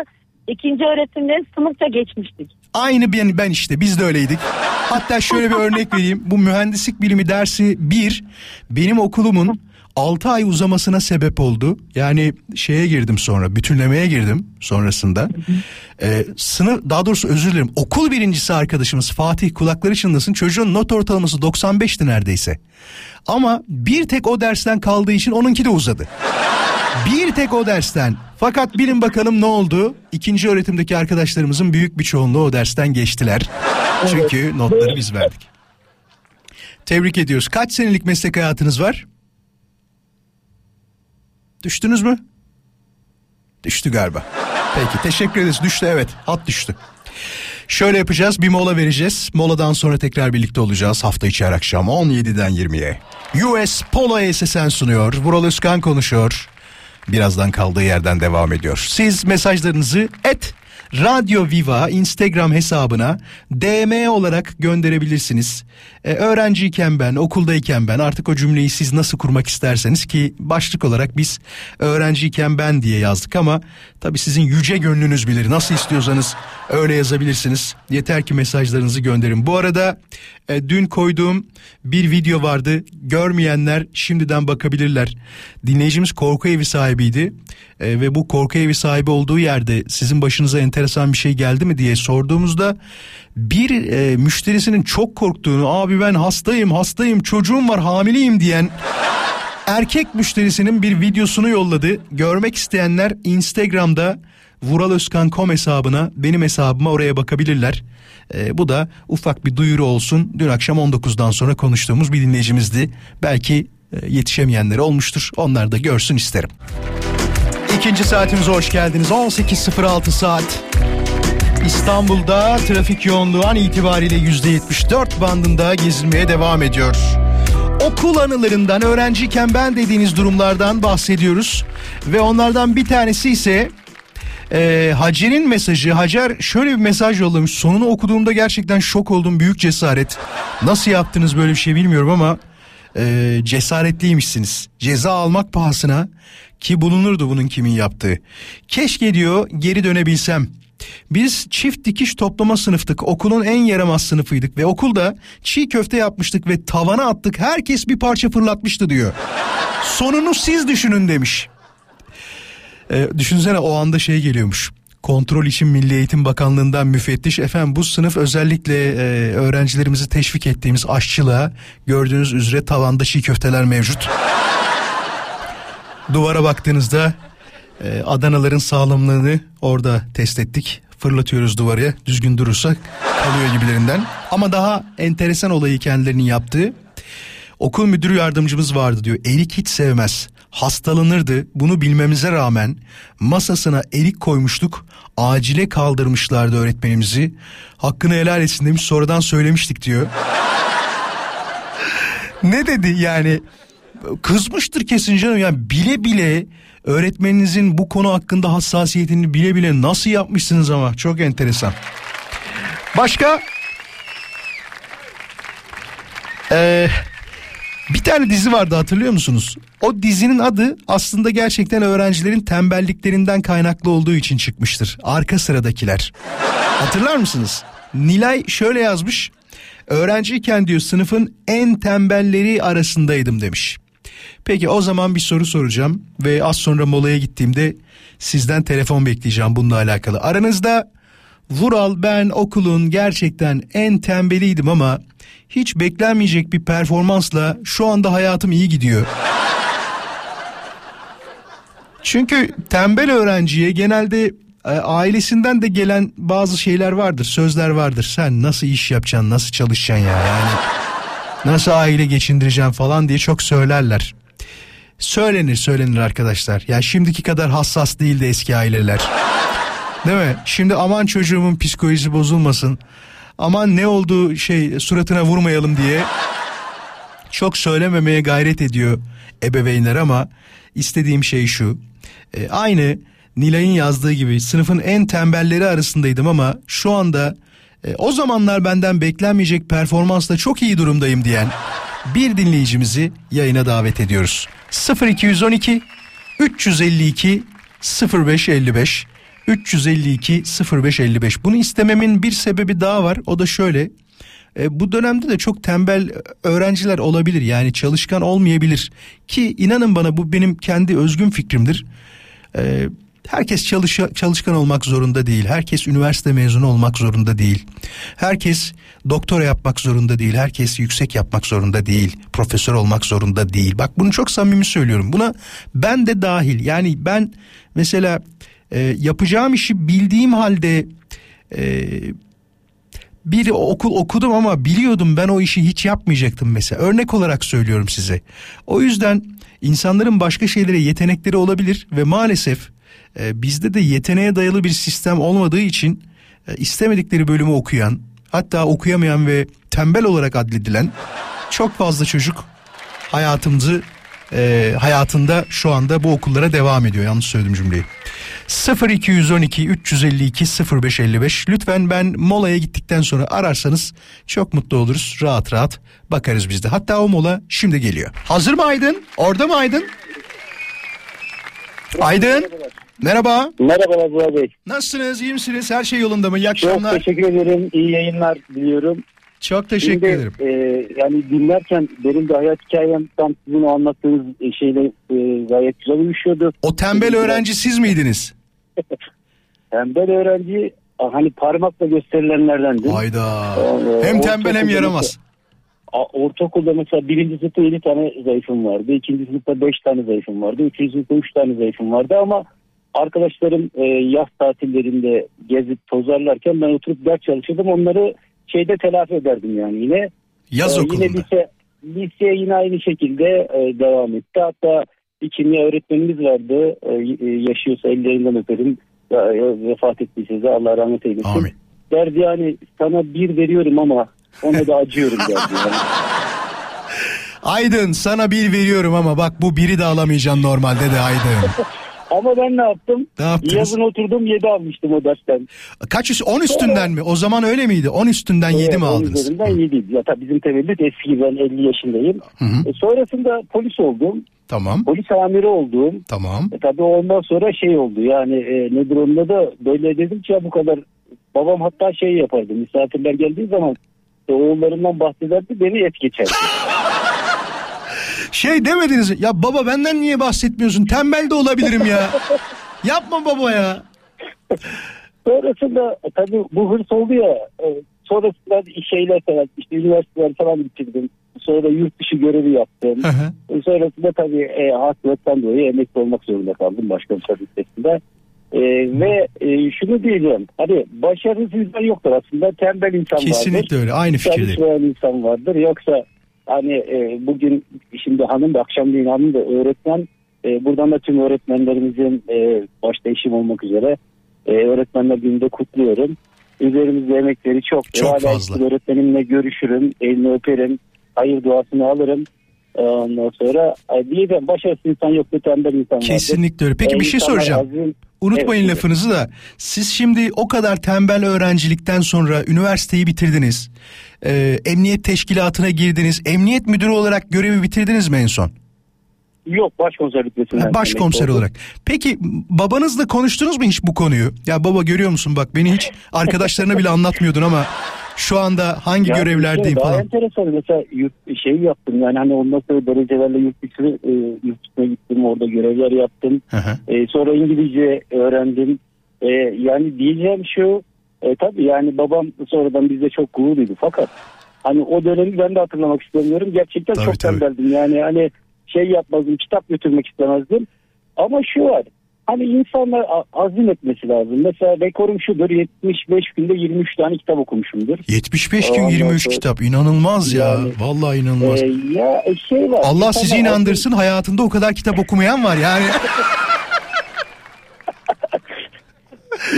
İkinci öğretimlerin sınıfça geçmiştik. Aynı ben, ben işte biz de öyleydik. Hatta şöyle bir örnek vereyim. Bu mühendislik bilimi dersi bir benim okulumun 6 ay uzamasına sebep oldu. Yani şeye girdim sonra bütünlemeye girdim sonrasında. Ee, sınıf daha doğrusu özür dilerim. Okul birincisi arkadaşımız Fatih kulakları çınlasın. Çocuğun not ortalaması 95'ti neredeyse. Ama bir tek o dersten kaldığı için onunki de uzadı. Bir tek o dersten. Fakat bilin bakalım ne oldu? İkinci öğretimdeki arkadaşlarımızın büyük bir çoğunluğu o dersten geçtiler. Çünkü notları biz verdik. Tebrik ediyoruz. Kaç senelik meslek hayatınız var? Düştünüz mü? Düştü galiba. Peki teşekkür ederiz. Düştü evet. Hat düştü. Şöyle yapacağız bir mola vereceğiz. Moladan sonra tekrar birlikte olacağız. Hafta içi her akşam 17'den 20'ye. US Polo SSN sunuyor. Vural Özkan konuşuyor. Birazdan kaldığı yerden devam ediyor. Siz mesajlarınızı et Radyo Viva Instagram hesabına DM olarak gönderebilirsiniz. Ee, öğrenciyken ben, okuldayken ben artık o cümleyi siz nasıl kurmak isterseniz ki başlık olarak biz öğrenciyken ben diye yazdık ama tabii sizin yüce gönlünüz bilir. Nasıl istiyorsanız öyle yazabilirsiniz. Yeter ki mesajlarınızı gönderin. Bu arada e, dün koyduğum bir video vardı. Görmeyenler şimdiden bakabilirler. Dinleyicimiz korku evi sahibiydi. E, ve bu korku evi sahibi olduğu yerde sizin başınıza enteresan bir şey geldi mi diye sorduğumuzda bir e, müşterisinin çok korktuğunu abi ben hastayım hastayım çocuğum var hamileyim diyen erkek müşterisinin bir videosunu yolladı. Görmek isteyenler Instagram'da vuraloskan.com hesabına benim hesabıma oraya bakabilirler. Ee, bu da ufak bir duyuru olsun. Dün akşam 19'dan sonra konuştuğumuz bir dinleyicimizdi. Belki e, yetişemeyenleri olmuştur. Onlar da görsün isterim. İkinci saatimize hoş geldiniz. 18.06 saat. İstanbul'da trafik yoğunluğu an itibariyle %74 bandında gezilmeye devam ediyor. Okul anılarından öğrenciyken ben dediğiniz durumlardan bahsediyoruz. Ve onlardan bir tanesi ise e, Hacer'in mesajı. Hacer şöyle bir mesaj yollamış. Sonunu okuduğumda gerçekten şok oldum. Büyük cesaret. Nasıl yaptınız böyle bir şey bilmiyorum ama e, cesaretliymişsiniz. Ceza almak pahasına ki bulunurdu bunun kimin yaptığı. Keşke diyor geri dönebilsem. Biz çift dikiş toplama sınıftık. Okulun en yaramaz sınıfıydık ve okulda çiğ köfte yapmıştık ve tavana attık. Herkes bir parça fırlatmıştı diyor. Sonunu siz düşünün demiş. E, düşünsene o anda şey geliyormuş. Kontrol için Milli Eğitim Bakanlığı'ndan müfettiş efendim bu sınıf özellikle e, öğrencilerimizi teşvik ettiğimiz aşçılığa gördüğünüz üzere tavanda çiğ köfteler mevcut. Duvara baktığınızda e, Adanaların sağlamlığını orada test ettik. Fırlatıyoruz duvara düzgün durursa kalıyor gibilerinden. Ama daha enteresan olayı kendilerinin yaptığı okul müdürü yardımcımız vardı diyor. Erik hiç sevmez. Hastalanırdı. Bunu bilmemize rağmen masasına erik koymuştuk. Acile kaldırmışlardı öğretmenimizi. Hakkını helal etsin demiş sonradan söylemiştik diyor. ne dedi yani? Kızmıştır kesin canım yani bile bile öğretmeninizin bu konu hakkında hassasiyetini bile bile nasıl yapmışsınız ama çok enteresan. Başka? Ee, bir tane dizi vardı hatırlıyor musunuz? O dizinin adı aslında gerçekten öğrencilerin tembelliklerinden kaynaklı olduğu için çıkmıştır. Arka sıradakiler. Hatırlar mısınız? Nilay şöyle yazmış. Öğrenciyken diyor sınıfın en tembelleri arasındaydım demiş. Peki o zaman bir soru soracağım ve az sonra molaya gittiğimde sizden telefon bekleyeceğim bununla alakalı. Aranızda Vural ben okulun gerçekten en tembeliydim ama hiç beklenmeyecek bir performansla şu anda hayatım iyi gidiyor. Çünkü tembel öğrenciye genelde e, ailesinden de gelen bazı şeyler vardır, sözler vardır. Sen nasıl iş yapacaksın, nasıl çalışacaksın ya yani nasıl aile geçindireceksin falan diye çok söylerler. Söylenir söylenir arkadaşlar. Ya şimdiki kadar hassas değildi eski aileler. Değil mi? Şimdi aman çocuğumun psikolojisi bozulmasın. Aman ne oldu şey suratına vurmayalım diye çok söylememeye gayret ediyor ebeveynler ama istediğim şey şu. E, aynı Nilay'ın yazdığı gibi sınıfın en tembelleri arasındaydım ama şu anda e, o zamanlar benden beklenmeyecek performansla çok iyi durumdayım diyen bir dinleyicimizi yayına davet ediyoruz. 0212 352 0555 352 0555 bunu istememin bir sebebi daha var o da şöyle e, bu dönemde de çok tembel öğrenciler olabilir yani çalışkan olmayabilir ki inanın bana bu benim kendi özgün fikrimdir. E, herkes çalış çalışkan olmak zorunda değil. Herkes üniversite mezunu olmak zorunda değil. Herkes doktora yapmak zorunda değil. Herkes yüksek yapmak zorunda değil. Profesör olmak zorunda değil. Bak bunu çok samimi söylüyorum. Buna ben de dahil. Yani ben mesela e, yapacağım işi bildiğim halde e, bir okul okudum ama biliyordum ben o işi hiç yapmayacaktım mesela. Örnek olarak söylüyorum size. O yüzden insanların başka şeylere yetenekleri olabilir ve maalesef e, bizde de yeteneğe dayalı bir sistem olmadığı için e, istemedikleri bölümü okuyan hatta okuyamayan ve tembel olarak adledilen çok fazla çocuk hayatımızı e, hayatında şu anda bu okullara devam ediyor. Yanlış söyledim cümleyi. 0212 352 0555 lütfen ben molaya gittikten sonra ararsanız çok mutlu oluruz. Rahat rahat bakarız biz de. Hatta o mola şimdi geliyor. Hazır mı Aydın? Orada mı Aydın? Aydın. Merhaba. Merhabalar Burak Bey. Nasılsınız? İyi misiniz? Her şey yolunda mı? İyi Çok akşamlar. teşekkür ederim. İyi yayınlar diliyorum. Çok teşekkür Şimdi, ederim. e, yani dinlerken benim de hayat hikayem tam sizin o anlattığınız şeyle e, gayet güzel uyuşuyordu. O tembel öğrenci siz miydiniz? Tembel öğrenci hani parmakla gösterilenlerdendi. Hayda. Ee, Hem tembel hem yaramaz. Ortaokulda mesela birinci sınıfta yedi tane zayıfım vardı. ikinci sınıfta beş tane zayıfım vardı. Üçüncü sınıfta üç tane zayıfım vardı ama arkadaşlarım e, yaz tatillerinde gezip tozarlarken ben oturup ders çalışırdım. Onları şeyde telafi ederdim yani yine. Yaz Ee, okulunda. Yine lise, lise yine aynı şekilde e, devam etti. Hatta bir kimya öğretmenimiz vardı. E, e, yaşıyorsa ellerinden öperim. Vefat ettiyse de Allah rahmet eylesin. Amin. Derdi yani sana bir veriyorum ama ona da acıyorum. Yani. Aydın sana bir veriyorum ama bak bu biri de alamayacaksın normalde de Aydın. Ama ben ne yaptım? Ne yaptınız? Yazın oturdum 7 almıştım o dersten. Kaç üst, 10 üstünden mi? O zaman öyle miydi? 10 üstünden 7 Evet, mi aldınız? üzerinden 7. Ya tabii bizim tevellüt eski ben 50 yaşındayım. Hı hı. E, sonrasında polis oldum. Tamam. Polis amiri oldum. Tamam. E, tabii ondan sonra şey oldu yani e, nedir onun da böyle dedim ki ya bu kadar babam hatta şey yapardı misafirler geldiği zaman oğullarından bahsederdi beni et geçerdi. Şey demediniz ya baba benden niye bahsetmiyorsun? Tembel de olabilirim ya. Yapma baba ya. Sonrasında tabii bu hırs oldu ya e, sonrasında şeyler falan işte üniversiteler falan bitirdim. Sonra yurt dışı görevi yaptım. Hı hı. E, Sonrasında tabii e, hastalıktan dolayı emekli olmak zorunda kaldım başka bir. E, ve e, şunu diyeceğim. Hani başarısız insan yoktur aslında. Tembel insan vardır. Kesinlikle öyle. Aynı fikirdeyim. Çalışmayan insan vardır. Yoksa hani e, bugün şimdi hanım da akşamleyin hanım da öğretmen. E, buradan da tüm öğretmenlerimizin e, başta eşim olmak üzere e, öğretmenler gününde kutluyorum. Üzerimizde emekleri çok. Çok Hala fazla. öğretmenimle görüşürüm, elini öperim, hayır duasını alırım. E, Ondan sonra e, diyeceğim başarısız insan yoktur, tembel insan vardır. Kesinlikle öyle. Peki E, bir şey soracağım. azim- Unutmayın Evet, lafınızı da. Siz şimdi o kadar tembel öğrencilikten sonra üniversiteyi bitirdiniz. Ee, emniyet teşkilatına girdiniz. Emniyet müdürü olarak görevi bitirdiniz mi en son? Yok başkomiser rütbesinden. Ha, Başkomiser olarak. Peki babanızla konuştunuz mu hiç bu konuyu? Ya baba görüyor musun bak beni hiç arkadaşlarına bile anlatmıyordun ama şu anda hangi Ya görevlerdeyim şey, Daha falan. enteresan mesela yurt, şey yaptım yani hani ondan sonra derecelerle yurt dışı e, yurt dışına gittim orada görevler yaptım. Hı hı. E, sonra İngilizce öğrendim. E, yani diyeceğim şu e, tabii yani babam sonradan bizde çok gurur duydu fakat hani o dönemi ben de hatırlamak istemiyorum. Gerçekten Tabii, çok tabii. tembeldim yani hani şey yapmazdım kitap götürmek istemezdim. Ama şu var hani insanlar azim etmesi lazım. Mesela rekorum şudur 75 günde 23 tane kitap okumuşumdur. 75 gün Ondan 23 sonra- kitap inanılmaz ya. Yani- Vallahi inanılmaz. Ee, ya e, şey var. Allah sizi inandırsın hayatında o kadar kitap okumayan var yani. azim-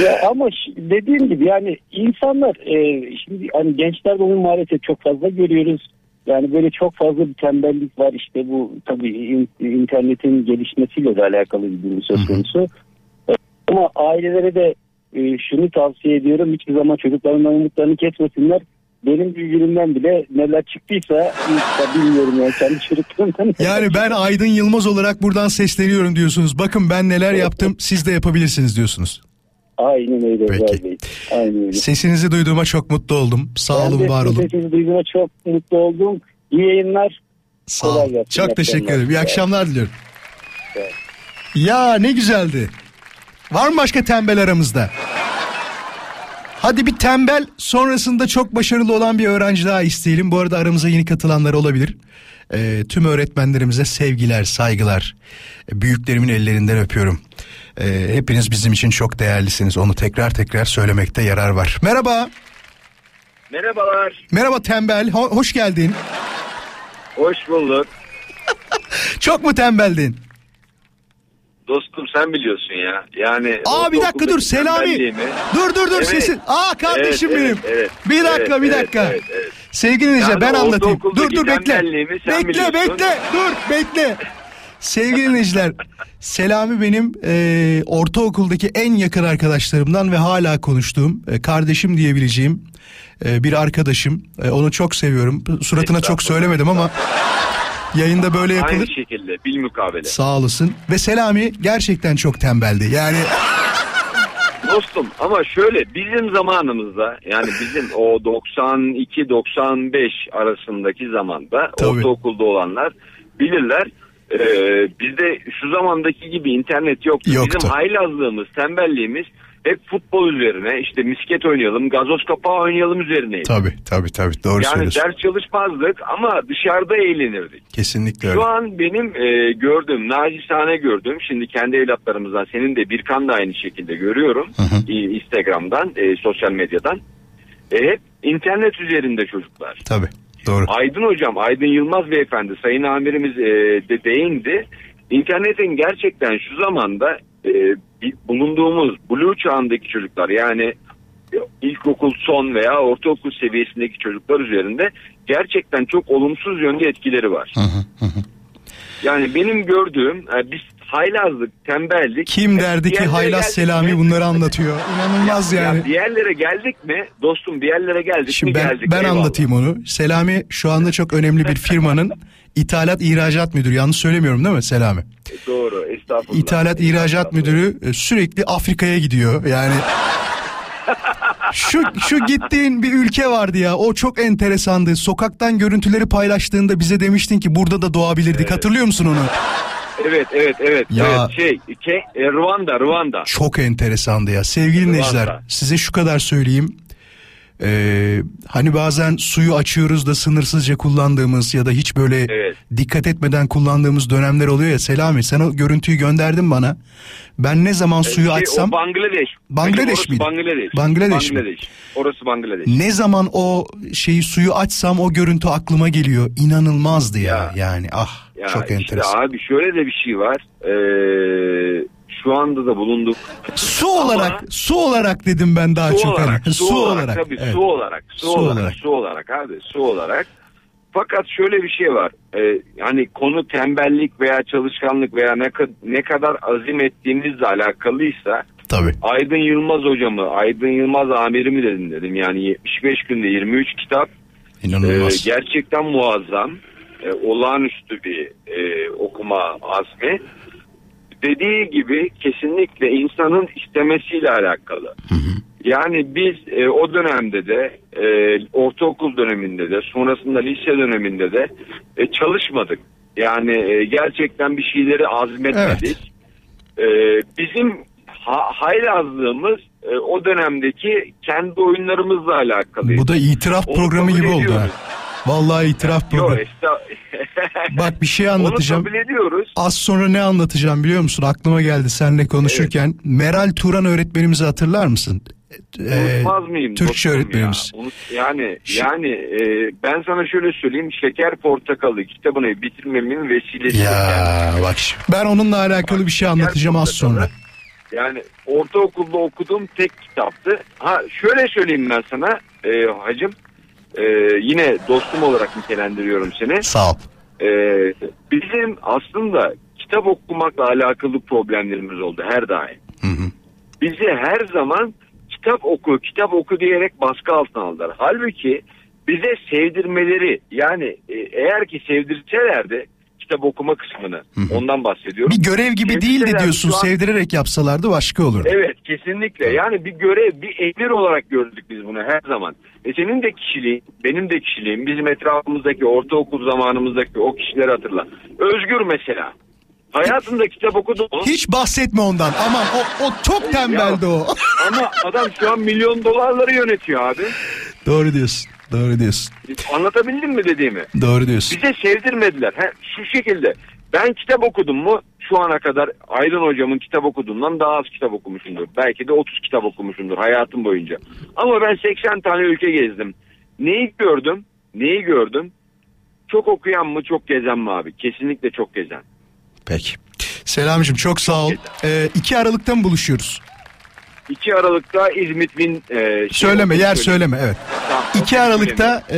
Ya ama dediğim gibi yani insanlar e, şimdi hani gençlerde onu maalesef çok fazla görüyoruz. Yani böyle çok fazla bir tembellik var. İşte bu tabii in- internetin gelişmesiyle de alakalı bir durum söz konusu. E, Ama ailelere de e, şunu tavsiye ediyorum. Hiçbir zaman çocuklarından umutlarını kesmesinler. Benim bilgilerimden bile neler çıktıysa bilmiyorum yani kendi çocuklarımdan. Yani ben Aydın Yılmaz olarak buradan sesleniyorum diyorsunuz. Bakın ben neler yaptım siz de yapabilirsiniz diyorsunuz. Aynen öyle. Peki. Özel Bey. Aynen öyle. Sesinizi duyduğuma çok mutlu oldum. Sağ Ben olun var olun. Sesinizi duyduğuma çok mutlu oldum. İyi yayınlar. Sağ olun. Çok İyi teşekkür akşamlar. ederim. İyi akşamlar diliyorum. Evet. Ya ne güzeldi. Var mı başka tembel aramızda? Hadi bir tembel sonrasında çok başarılı olan bir öğrenci daha isteyelim. Bu arada aramıza yeni katılanlar olabilir. Ee, tüm öğretmenlerimize sevgiler, saygılar. Ee, büyüklerimin ellerinden öpüyorum. Ee, hepiniz bizim için çok değerlisiniz. Onu tekrar tekrar söylemekte yarar var. Merhaba. Merhabalar. Merhaba tembel. Ho- hoş geldin. Hoş bulduk. Çok mu tembeldin? Dostum sen biliyorsun ya. Yani Aa bir dakika dur Selami. Dur dur dur Evet. sesin. Aa kardeşim Evet, benim. evet, evet. Bir dakika Evet, bir dakika. evet, evet. Sevgili dinleyiciler Yani ben anlatayım. Dur dur bekle. Bekle bekle dur bekle. Sevgili dinleyiciler Selami benim e, ortaokuldaki en yakın arkadaşlarımdan ve hala konuştuğum e, kardeşim diyebileceğim e, bir arkadaşım. E, onu çok seviyorum. Suratına çok söylemedim ama yayında böyle yapılır. Aynı şekilde bilmukabele. Sağ olasın. Ve Selami gerçekten çok tembeldi. Yani Dostum ama şöyle bizim zamanımızda yani bizim o 92-95 arasındaki zamanda Tabii. ortaokulda olanlar bilirler. Ee, bizde şu zamandaki gibi internet yoktu. Yoktu. Bizim haylazlığımız, tembelliğimiz hep futbol üzerine işte misket oynayalım, gazoz kapağı oynayalım üzerineydi. tabii tabii tabii doğru yani söylüyorsun. ders çalışmazdık ama dışarıda eğlenirdik. Kesinlikle öyle. Şu an benim e, gördüğüm, nacizane gördüğüm, şimdi kendi evlatlarımızdan senin de Birkan da aynı şekilde görüyorum. hı. e, Instagram'dan, e, sosyal medyadan. E, hep internet üzerinde çocuklar. Tabii doğru. Aydın hocam, Aydın Yılmaz beyefendi, sayın amirimiz e, de değindi. İnternetin gerçekten şu zamanda e, bulunduğumuz blue çağındaki çocuklar yani ilkokul son veya ortaokul seviyesindeki çocuklar üzerinde gerçekten çok olumsuz yönde etkileri var. Hı hı, hı hı. Yani benim gördüğüm e, biz haylazlık, tembellik. Kim derdi ki haylaz Selami mi- bunları anlatıyor. İnanılmaz Ya yani. bir yerlere geldik mi dostum bir yerlere geldik Şimdi mi ben, geldik. ben eyvallah. anlatayım onu. Selami şu anda çok önemli bir firmanın ithalat ihracat müdürü. Yanlış söylemiyorum değil mi Selami? Doğru estağfurullah. İthalat ihracat müdürü e, sürekli Afrika'ya gidiyor. Yani şu şu gittiğin bir ülke vardı ya. O çok enteresandı. Sokaktan görüntüleri paylaştığında bize demiştin ki burada da doğabilirdik. Hatırlıyor musun onu? Evet evet evet. Ya- evet şey ke, e, Ruanda Ruanda. Çok enteresandı ya. Sevgili dinleyiciler size şu kadar söyleyeyim. Ee, hani bazen suyu açıyoruz da sınırsızca kullandığımız ya da hiç böyle Evet. dikkat etmeden kullandığımız dönemler oluyor ya Selami sen o görüntüyü gönderdin bana. Ben ne zaman suyu Şey, açsam Bangladeş. Bangladeş Orası miydi? Bangladeş. Bangladeş mi? Bangladeş. Orası Bangladeş. ne zaman o şeyi suyu açsam o görüntü aklıma geliyor. İnanılmazdı ya, Ya. yani ah Ya çok işte enteresan. abi şöyle de bir şey var. Ee, şu anda da bulunduk. Su Ama- olarak su olarak dedim ben daha su çok olarak, hani. su, olarak, tabii evet. su olarak, su, Su olarak, olarak. su olarak abi, su olarak. Fakat şöyle bir şey var. Ee, yani konu tembellik veya çalışkanlık veya ne, ne kadar azim ettiğimizle alakalıysa Tabii. Aydın Yılmaz hocamı, Aydın Yılmaz amirimi de dinledim. Yani 75 günde 23 kitap. İnanılmaz. Ee, gerçekten muazzam. Ee, olağanüstü bir e, okuma azmi. Dediği gibi kesinlikle insanın istemesiyle alakalı. Yani biz e, o dönemde de e, ortaokul döneminde de sonrasında lise döneminde de e, çalışmadık. Yani e, gerçekten bir şeyleri azmetmedik. E, bizim ha, haylazlığımız e, o dönemdeki kendi oyunlarımızla alakalı. Bu da itiraf Onu programı gibi oldu ediyoruz. Vallahi itiraf Yok programı. esta- Bak bir şey anlatacağım. Onu kabul ediyoruz. Az sonra ne anlatacağım biliyor musun? Aklıma geldi seninle konuşurken. Meral Turan öğretmenimizi hatırlar mısın? Ee, Unutmaz mıyım? Türkçe öğretmenimiz. Ya? Unut- yani yani e, ben sana şöyle söyleyeyim. Şeker Portakalı kitabını bitirmemin vesilesi. Ya bak şimdi. Ben onunla alakalı bir şey anlatacağım az sonra. Yani ortaokulda okuduğum tek kitaptı. Ha şöyle söyleyeyim ben sana e, hacım. E, yine dostum olarak nitelendiriyorum seni. Sağ ol. E, bizim aslında kitap okumakla alakalı problemlerimiz oldu her daim. Hı hı. bizi her zaman kitap oku, kitap oku diyerek baskı altına aldılar. Halbuki bize sevdirmeleri yani e, eğer ki sevdirselerdi kitap okuma kısmını ondan bahsediyorum. Bir görev gibi Sevdirselerdi değildi diyorsun. an- Sevdirerek yapsalardı başka olurdu. Evet kesinlikle yani bir görev bir emir olarak gördük biz bunu her zaman. E senin de kişiliğin benim de kişiliğim bizim etrafımızdaki ortaokul zamanımızdaki o kişileri hatırla. Özgür mesela. Hayatında kitap okudu mu? Hiç bahsetme ondan. Aman o, o çok tembeldi o. Ama adam şu an milyon dolarları yönetiyor abi. Doğru diyorsun. Doğru diyorsun. Anlatabildim mi dediğimi? Doğru diyorsun. Bize sevdirmediler. He, şu şekilde. Ben kitap okudum mu şu ana kadar Aydın hocamın kitap okuduğundan daha az kitap okumuşumdur. Belki de 30 kitap okumuşumdur hayatım boyunca. Ama ben 80 tane ülke gezdim. Neyi gördüm? Neyi gördüm? Çok okuyan mı çok gezen mi abi? Kesinlikle çok gezen. Peki. Selamcığım çok sağ ol. Ee, 2 Aralık'ta mı buluşuyoruz? 2 Aralık'ta İzmit Bin... E, şey Söyleme oldu, yer söyleyeyim. söyleme evet. Tamam, 2 Aralık'ta e,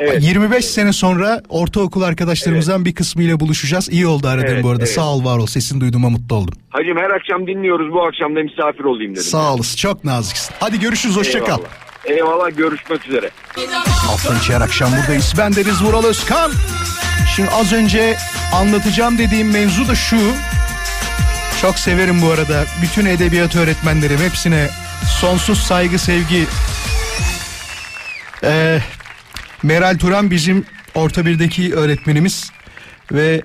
Evet. 25 sene sonra ortaokul arkadaşlarımızdan bir kısmıyla buluşacağız. İyi oldu aradın Evet, bu arada. evet. Sağ ol var ol. Sesini duyduğuma mutlu oldum. Hacım her akşam dinliyoruz bu akşam da misafir olayım dedim. Sağ olasın. Çok naziksin. Hadi görüşürüz. Hoşça kal. Eyvallah. Eyvallah görüşmek üzere. Hafta içi her akşam buradayız. Ben Deniz Vural Özkan. Şimdi az önce anlatacağım dediğim mevzu da şu. Çok severim bu arada. Bütün edebiyat öğretmenlerim hepsine sonsuz saygı sevgi. Ee, Meral Turan bizim orta birdeki öğretmenimiz ve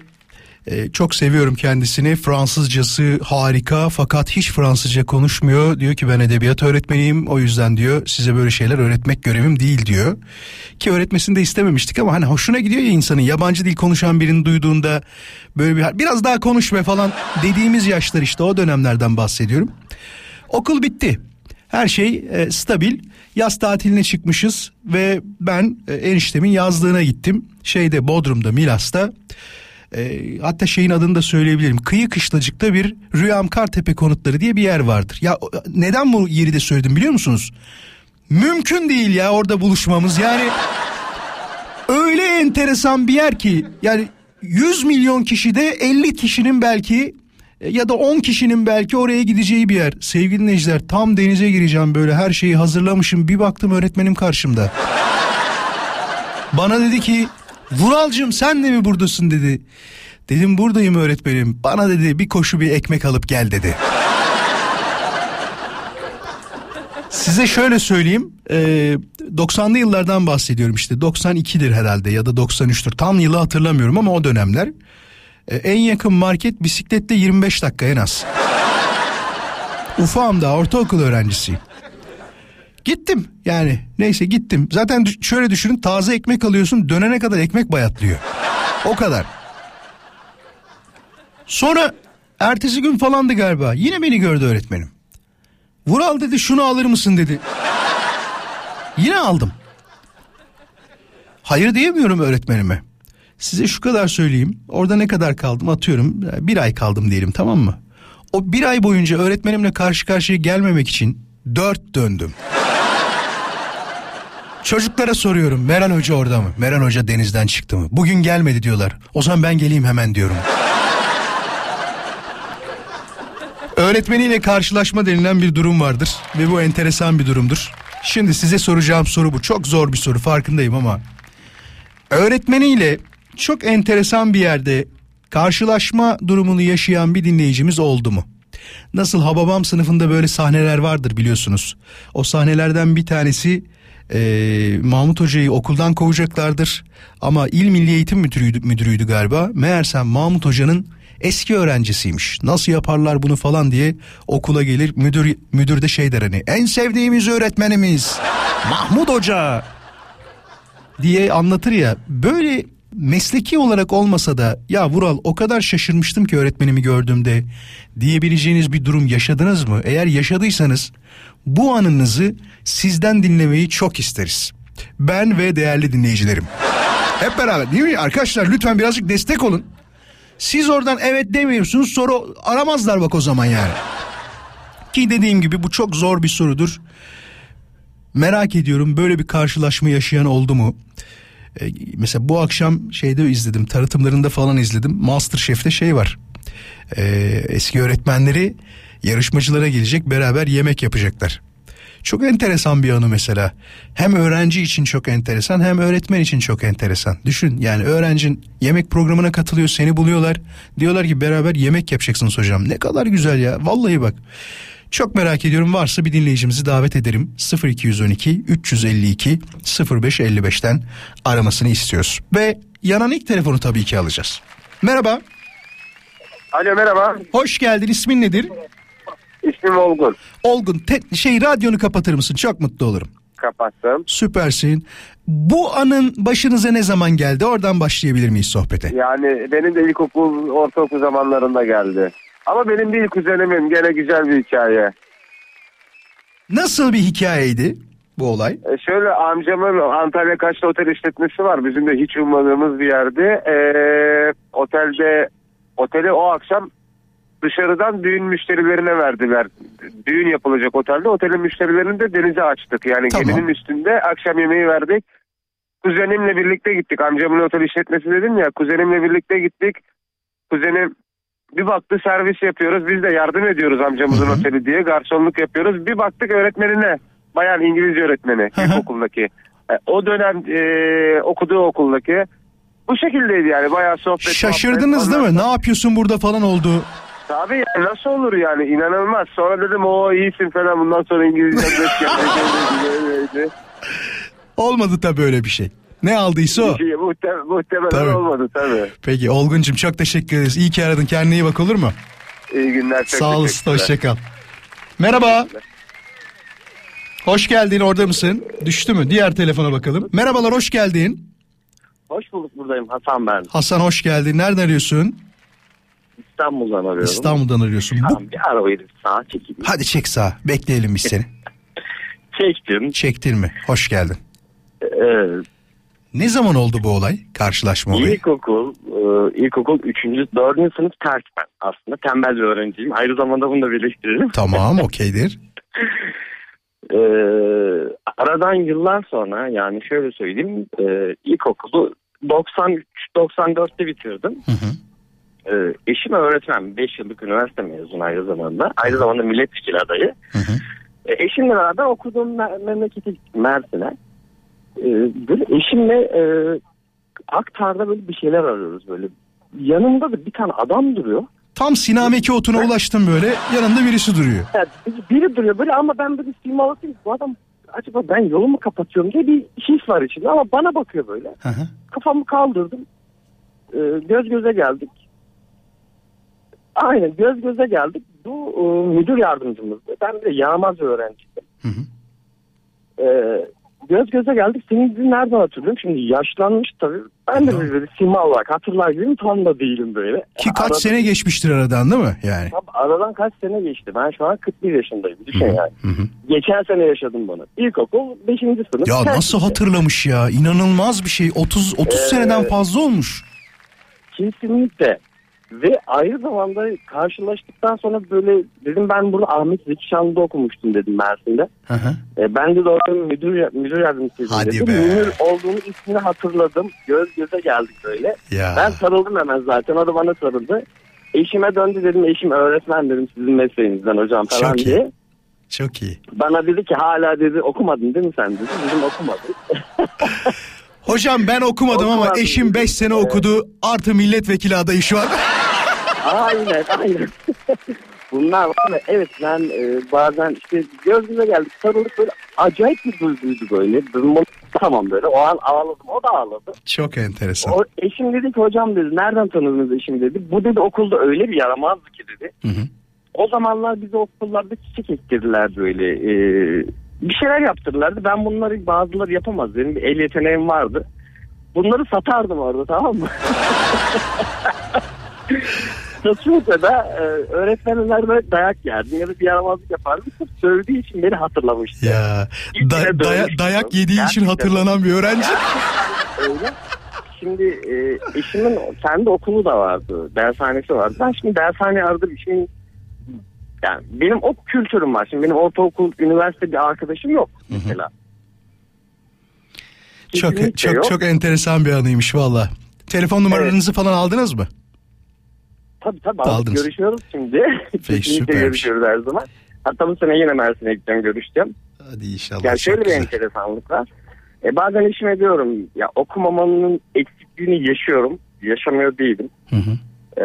e, çok seviyorum kendisini. Fransızcası harika fakat hiç Fransızca konuşmuyor. Diyor ki ben edebiyat öğretmeniyim o yüzden diyor size böyle şeyler öğretmek görevim değil diyor. Ki öğretmesini de istememiştik ama hani hoşuna gidiyor ya insanın yabancı dil konuşan birini duyduğunda böyle bir biraz daha konuş be falan dediğimiz yaşlar işte o dönemlerden bahsediyorum. Okul bitti. Her şey e, stabil. Yaz tatiline çıkmışız ve ben e, eniştemin yazlığına gittim. Şeyde Bodrum'da Milas'ta. E, hatta şeyin adını da söyleyebilirim. Kıyı Kışlacık'ta bir Rüyam Kartepe konutları diye bir yer vardır. Ya neden bu yeri de söyledim biliyor musunuz? Mümkün değil ya orada buluşmamız. Yani öyle enteresan bir yer ki yani 100 milyon kişide 50 kişinin belki E, Ya da 10 kişinin belki oraya gideceği bir yer. Sevgili dinleyiciler tam denize gireceğim böyle her şeyi hazırlamışım. Bir baktım öğretmenim karşımda. Bana dedi ki Vuralcığım sen de mi buradasın dedi. Dedim buradayım öğretmenim. Bana dedi bir koşu bir ekmek alıp gel dedi. Size şöyle söyleyeyim. e, 90'lı yıllardan bahsediyorum işte. 92'dir herhalde ya da 93'tür. Tam yılı hatırlamıyorum ama o dönemler. E, en yakın market bisikletle 25 dakika en az. Ufağım daha ortaokul öğrencisiyim. Gittim yani neyse gittim. Zaten şöyle düşünün taze ekmek alıyorsun dönene kadar ekmek bayatlıyor. O kadar. Sonra ertesi gün falandı galiba. Yine beni gördü öğretmenim. Vural dedi şunu alır mısın dedi. Yine aldım. Hayır diyemiyorum öğretmenime. Size şu kadar söyleyeyim. Orada ne kadar kaldım atıyorum. Bir ay kaldım diyelim tamam mı? O bir ay boyunca öğretmenimle karşı karşıya gelmemek için dört döndüm. Çocuklara soruyorum Meral Hoca orada mı? Meral Hoca denizden çıktı mı? Bugün gelmedi diyorlar. O zaman ben geleyim hemen diyorum. Öğretmeniyle karşılaşma denilen bir durum vardır ve bu enteresan bir durumdur. Şimdi size soracağım soru bu. Çok zor bir soru farkındayım ama öğretmeniyle çok enteresan bir yerde karşılaşma durumunu yaşayan bir dinleyicimiz oldu mu? Nasıl Hababam sınıfında böyle sahneler vardır biliyorsunuz. O sahnelerden bir tanesi eee, Mahmut Hoca'yı okuldan kovacaklardır. Ama İl Milli Eğitim Müdürüydü, müdürüydü galiba. Meğersem Mahmut Hoca'nın eski öğrencisiymiş. Nasıl yaparlar bunu falan diye okula gelir. Müdür, müdür de şey der hani en sevdiğimiz öğretmenimiz Mahmut Hoca diye anlatır ya böyle mesleki olarak olmasa da ya Vural o kadar şaşırmıştım ki öğretmenimi gördüğümde diyebileceğiniz bir durum yaşadınız mı? Eğer yaşadıysanız bu anınızı sizden dinlemeyi çok isteriz. Ben ve değerli dinleyicilerim. Hep beraber değil mi arkadaşlar lütfen birazcık destek olun. Siz oradan evet demiyorsunuz soru aramazlar bak o zaman yani. Ki dediğim gibi bu çok zor bir sorudur. Merak ediyorum böyle bir karşılaşma yaşayan oldu mu? Ee, mesela bu akşam şeyde izledim tanıtımlarında falan izledim. Masterchef'te şey var. Ee, eski öğretmenleri yarışmacılara gelecek beraber yemek yapacaklar. Çok enteresan bir anı mesela. Hem öğrenci için çok enteresan hem öğretmen için çok enteresan. Düşün yani öğrencin yemek programına katılıyor seni buluyorlar. Diyorlar ki beraber yemek yapacaksınız hocam. Ne kadar güzel ya vallahi bak. Çok merak ediyorum varsa bir dinleyicimizi davet ederim. 0212 352 0555'ten aramasını istiyoruz. Ve yanan ilk telefonu tabii ki alacağız. Merhaba. Alo merhaba. Hoş geldin. İsmin nedir? İsmim Olgun. Olgun. Te- şey radyonu kapatır mısın? Çok mutlu olurum. Kapattım. Süpersin. Bu anın başınıza ne zaman geldi? Oradan başlayabilir miyiz sohbete? Yani benim de ilkokul, ortaokul zamanlarında geldi. Ama benim bir kuzenimin gene güzel bir hikaye. Nasıl bir hikayeydi bu olay? E şöyle amcamın Antalya Kaş'ta otel işletmesi var. Bizim de hiç ummadığımız bir yerde. E, otelde oteli o akşam dışarıdan düğün müşterilerine verdiler. Düğün yapılacak otelde. Otelin müşterilerini de denize açtık. Yani Tamam. geminin üstünde akşam yemeği verdik. Kuzenimle birlikte gittik. Amcamın otel işletmesi dedim ya. Kuzenimle birlikte gittik. Kuzenim bir baktı servis yapıyoruz. Biz de yardım ediyoruz amcamızın oteli diye. Garsonluk yapıyoruz. Bir baktık öğretmenine. Bayan İngilizce öğretmeni ilkokuldaki. E, o dönem e, okuduğu okuldaki. Bu şekildeydi yani bayağı sohbet. Şaşırdınız muhabbet değil mi? Ne yapıyorsun burada falan oldu. Tabii ya, nasıl olur yani inanılmaz. Sonra dedim o iyisin falan bundan sonra İngilizce. Olmadı tabii öyle bir şey. Ne aldıysa o. Şey, muhte- muhtemelen Tabii. olmadı tabii. Peki Olgun'cum çok teşekkür ederiz. İyi ki aradın. Kendine iyi bak olur mu? İyi günler. Çok Sağ olasın. teşekkürler. Hoşça kal. Merhaba. Hoş geldin. Orada mısın? Düştü mü? Diğer telefona bakalım. Merhabalar. Hoş geldin. Hoş bulduk buradayım Hasan ben. Hasan hoş geldin. Nereden arıyorsun? İstanbul'dan arıyorum. İstanbul'dan arıyorsun. Bu... Tamam, bir arabayı sağa çekeyim. Hadi çek sağa. Bekleyelim biz seni. Çektim. Çektin mi? Hoş geldin. Ee, Ne zaman oldu bu olay? Karşılaşma olayı. ilkokul, e, ilkokul 3. 4. sınıf ters ben aslında. Tembel bir öğrenciyim. Ayrı zamanda bunu da birleştirelim. Tamam okeydir. Ee, aradan yıllar sonra yani şöyle söyleyeyim. E, ilkokulu 93-94'te bitirdim. E, eşim öğretmen. 5 yıllık üniversite mezunu aynı zamanda. Aynı zamanda milletvekili adayı. E, eşimle beraber okuduğum me- memleketi Mersin'e. E, böyle eşimle e, Aktar'da böyle bir şeyler arıyoruz böyle. Yanımda da bir tane adam duruyor. Tam Sinameki otuna ulaştım böyle yanında birisi duruyor. Yani biri duruyor böyle ama ben böyle simalatayım. Bu adam acaba ben yolumu kapatıyorum diye bir his var içinde ama bana bakıyor böyle. Hı hı. Kafamı kaldırdım. Ee, göz göze geldik. Aynen göz göze geldik. Bu e, müdür yardımcımızdı. Ben de yağmaz öğrenciydim. Ee, göz göze geldik. Senin yüzünü nereden hatırlıyorum? Şimdi yaşlanmış tabii. Ben de böyle sima olarak hatırlar gibiyim. Tam da değilim böyle. Ki kaç Arada- sene geçmiştir aradan değil mi? Yani. Tabii aradan kaç sene geçti. Ben şu an 41 yaşındayım. Düşün yani. Geçen sene yaşadım bunu. İlkokul 5. sınıf. Ya nasıl hatırlamış ya? İnanılmaz bir şey. 30 30 Ee, seneden fazla olmuş. Kesinlikle. Ve aynı zamanda karşılaştıktan sonra böyle dedim ben bunu Ahmet Zeki Şanlı'da okumuştum dedim Mersin'de. Hı hı. E, ben de orada müdür, müdür yardımcısıydım Hadi dedim. be. Müdür olduğunu ismini hatırladım. Göz göze geldik böyle. Ya. Ben sarıldım hemen zaten. O da bana sarıldı. Eşime döndü dedim. Eşim öğretmen dedim sizin mesleğinizden hocam falan Çok iyi. diye. Çok iyi. Bana dedi ki hala dedi okumadın değil mi sen dedi. Dedim okumadım. Hocam ben okumadım ama Okumadım. eşim 5 sene okudu. Artı milletvekili adayı şu an. Aynen aynen. Bunlar var mı? Evet ben e, bazen işte göz göze geldik sarılıp böyle acayip bir duyguydu böyle. Dedim bunu tamam böyle. O an ağladım. O da ağladı. Çok enteresan. O, eşim dedi ki hocam dedi nereden tanıdınız eşim dedi. Bu dedi okulda öyle bir yaramazdı ki dedi. O zamanlar bize okullarda çiçek ektirdiler böyle. e, bir şeyler yaptırırlardı. Ben bunları bazıları yapamaz. Benim bir el yeteneğim vardı. Bunları satardım orada tamam mı? Satıyorsa da e, öğretmenler böyle dayak yerdim ya da bir yaramazlık yapardım. Sırf söylediği için beni hatırlamıştı. Ya İlk da- daya- dayak yediği için Gerçekten. hatırlanan bir öğrenci. Öyle. Şimdi e, eşimin kendi okulu da vardı. Dershanesi vardı. Ben şimdi dershane aradım. Şimdi yani benim o kültürüm var. Şimdi benim ortaokul, üniversite bir arkadaşım yok mesela. Çok Kesinlikle çok yok. çok enteresan bir anıymış valla. Telefon numaralarınızı falan aldınız mı? Tabii tabii Aldınız. aldık, görüşüyoruz şimdi. Kesinlikle süpermiş. görüşüyoruz her zaman. Hatta bu sene yine Mersin'e gideceğim görüşeceğim. Hadi inşallah. Yani şöyle bir güzel. enteresanlık var. E, bazen eşime diyorum ya okumamanın eksikliğini yaşıyorum. Yaşamıyor değilim. E,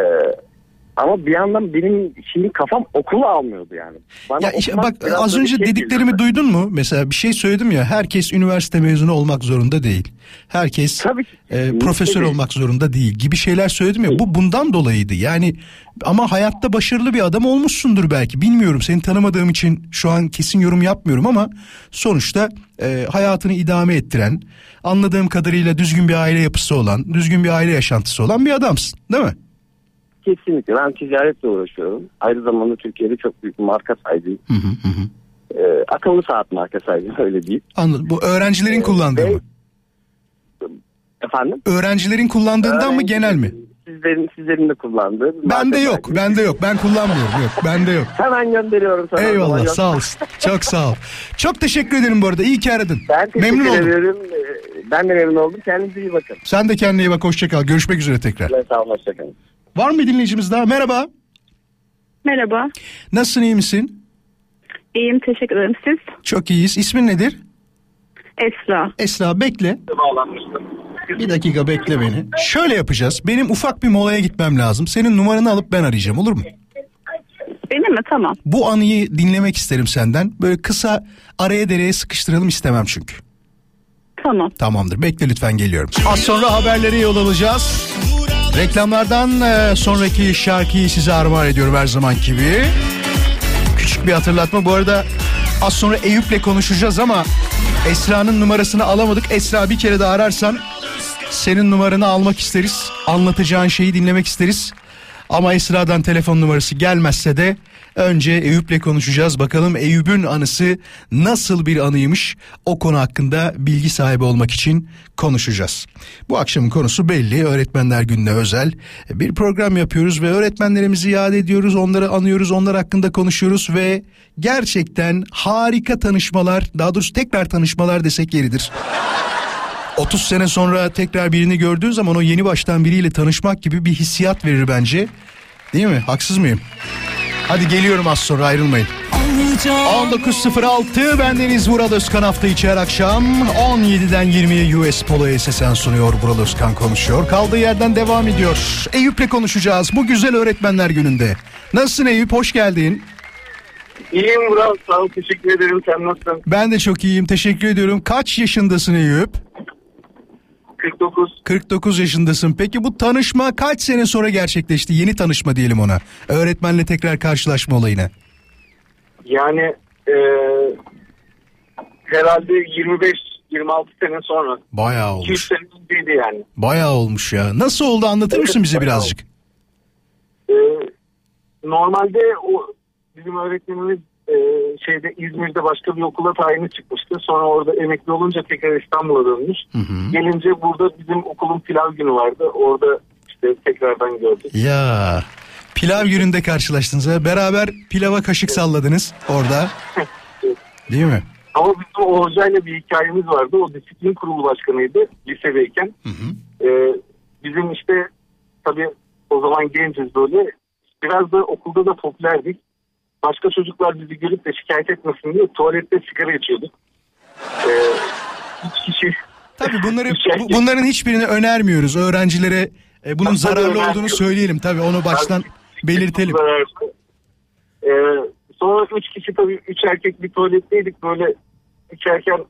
ama bir yandan benim şimdi kafam okulu almıyordu yani. Bana Ya işte bak az önce şey dediklerimi geliyor. duydun mu? Mesela bir şey söyledim ya herkes üniversite mezunu olmak zorunda değil. Herkes e, profesör değil. olmak zorunda değil gibi şeyler söyledim ya. Bu bundan dolayıydı. Yani ama hayatta başarılı bir adam olmuşsundur belki. Bilmiyorum seni tanımadığım için şu an kesin yorum yapmıyorum ama sonuçta e, hayatını idame ettiren, anladığım kadarıyla düzgün bir aile yapısı olan, düzgün bir aile yaşantısı olan bir adamsın, değil mi? Kesinlikle ben ticaretle uğraşıyorum. Aynı zamanda Türkiye'de çok büyük bir marka sahibiyim. E, akıllı saat marka sahibiyim öyle değil. Anladım. Bu öğrencilerin kullandığı mı? Efendim? Öğrencilerin kullandığından mı genel mi? Sizlerin, sizlerin de kullandığı. Bende yok, bende yok. Ben kullanmıyorum. Yok, bende yok. Hemen gönderiyorum sana. Eyvallah, sağ olasın. Çok sağ ol. Çok teşekkür ederim bu arada. İyi ki aradın. Ben Memnun oldum. ederim. Ee, Ben de memnun oldum. Kendinize iyi bakın. Sen de kendine iyi bak. Hoşça kal. Görüşmek üzere tekrar. Sağ olun. Hoşçakalın. Var mı dinleyicimiz daha? Merhaba. Merhaba. Nasılsın, iyi misin? İyiyim teşekkür ederim. Siz? Çok iyiyiz. İsmin nedir? Esra. Esra bekle. Bir dakika bekle beni. Şöyle yapacağız. Benim ufak bir molaya gitmem lazım. Senin numaranı alıp ben arayacağım olur mu? Benim mi? Tamam. Bu anıyı dinlemek isterim senden. Böyle kısa araya dereye sıkıştıralım istemem çünkü. Tamam. Tamamdır. Bekle lütfen geliyorum. Az sonra haberleri yol alacağız. Reklamlardan e, sonraki şarkıyı size armağan ediyorum her zaman gibi. Küçük bir hatırlatma. Bu arada az sonra Eyüp'le konuşacağız ama Esra'nın numarasını alamadık. Esra bir kere daha ararsan senin numaranı almak isteriz. Anlatacağın şeyi dinlemek isteriz. Ama Esra'dan telefon numarası gelmezse de önce Eyüp'le konuşacağız. Bakalım Eyüp'ün anısı nasıl bir anıymış? O konu hakkında bilgi sahibi olmak için konuşacağız. Bu akşamın konusu belli. Öğretmenler Günü'ne özel bir program yapıyoruz ve öğretmenlerimizi yad ediyoruz. Onları anıyoruz, onlar hakkında konuşuyoruz ve gerçekten harika tanışmalar, daha doğrusu tekrar tanışmalar desek yeridir 30 sene sonra tekrar birini gördüğün zaman o yeni baştan biriyle tanışmak gibi bir hissiyat verir bence. Değil mi? Haksız mıyım? Hadi geliyorum az sonra ayrılmayın. 19.06 bendeniz Vural Özkan hafta içi her akşam 17'den 20'ye US Polo SSN sunuyor Vural Özkan konuşuyor. Kaldığı yerden devam ediyor. Eyüp'le konuşacağız bu güzel öğretmenler gününde. Nasılsın Eyüp hoş geldin. İyiyim Vural sağ ol teşekkür ederim sen nasılsın? Ben de çok iyiyim teşekkür ediyorum. Kaç yaşındasın Eyüp? 49. 49 yaşındasın. Peki bu tanışma kaç sene sonra gerçekleşti? Yeni tanışma diyelim ona. Öğretmenle tekrar karşılaşma olayına. Yani e, herhalde 25-26 sene sonra. Bayağı 200 olmuş. sene önceydi yani. Bayağı olmuş ya. Nasıl oldu anlatır mısın bize birazcık? E, normalde o bizim öğretmenimiz e, şeyde İzmir'de başka bir okula tayini çıkmıştı. Sonra orada emekli olunca tekrar İstanbul'a dönmüş. Gelince burada bizim okulun pilav günü vardı. Orada işte tekrardan gördük. Ya pilav gününde karşılaştınız ha. Beraber pilava kaşık salladınız orada. Değil mi? Ama bizim o hocayla bir hikayemiz vardı. O disiplin kurulu başkanıydı lisedeyken. Ee, bizim işte tabii o zaman genciz böyle. Biraz da okulda da popülerdik. Başka çocuklar bizi görüp de şikayet etmesin diye tuvalette sigara içiyorduk. Ee, üç kişi Tabii bunları bu- bunların hiçbirini önermiyoruz öğrencilere. e, bunun Tabii, zararlı olduğunu söyleyelim tabii onu baştan belirtelim. Ee, sonra üç kişi tabii üç erkek bir tuvaletteydik. Böyle içerken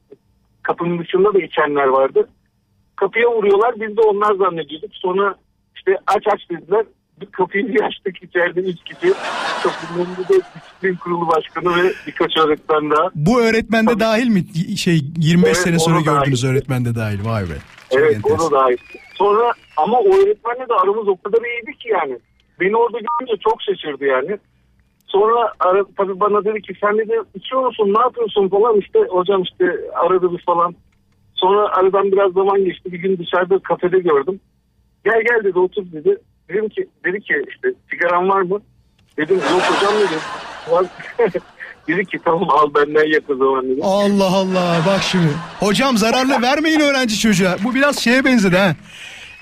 kapının dışında da içenler vardı. Kapıya vuruyorlar biz de onlar zannediyorduk. Sonra işte aç aç dediler. Bir bir açtık içeride üç kişi. Kapının önünde de disiplin kurulu başkanı ve birkaç öğretmen daha. Bu öğretmen de dahil mi? Şey 25 Evet, sene sonra da dahil. gördüğünüz öğretmen de dahil. Vay be. Çok Evet enteresan. o da dahil. Sonra ama o öğretmenle de aramız o kadar iyiydi ki yani. Beni orada görünce çok şaşırdı yani. Sonra ara, tabii bana dedi ki sen dedi içiyor musun ne yapıyorsun falan işte hocam işte aradı bir falan. Sonra aradan biraz zaman geçti bir gün dışarıda kafede gördüm. Gel gel dedi otur dedi. Dedim ki dedi ki işte sigaran var mı? Dedim yok hocam dedim. Var. dedi ki tamam al benden yak o zaman dedi. Allah Allah bak şimdi. Hocam zararlı vermeyin öğrenci çocuğa. Bu biraz şeye benzedi ha.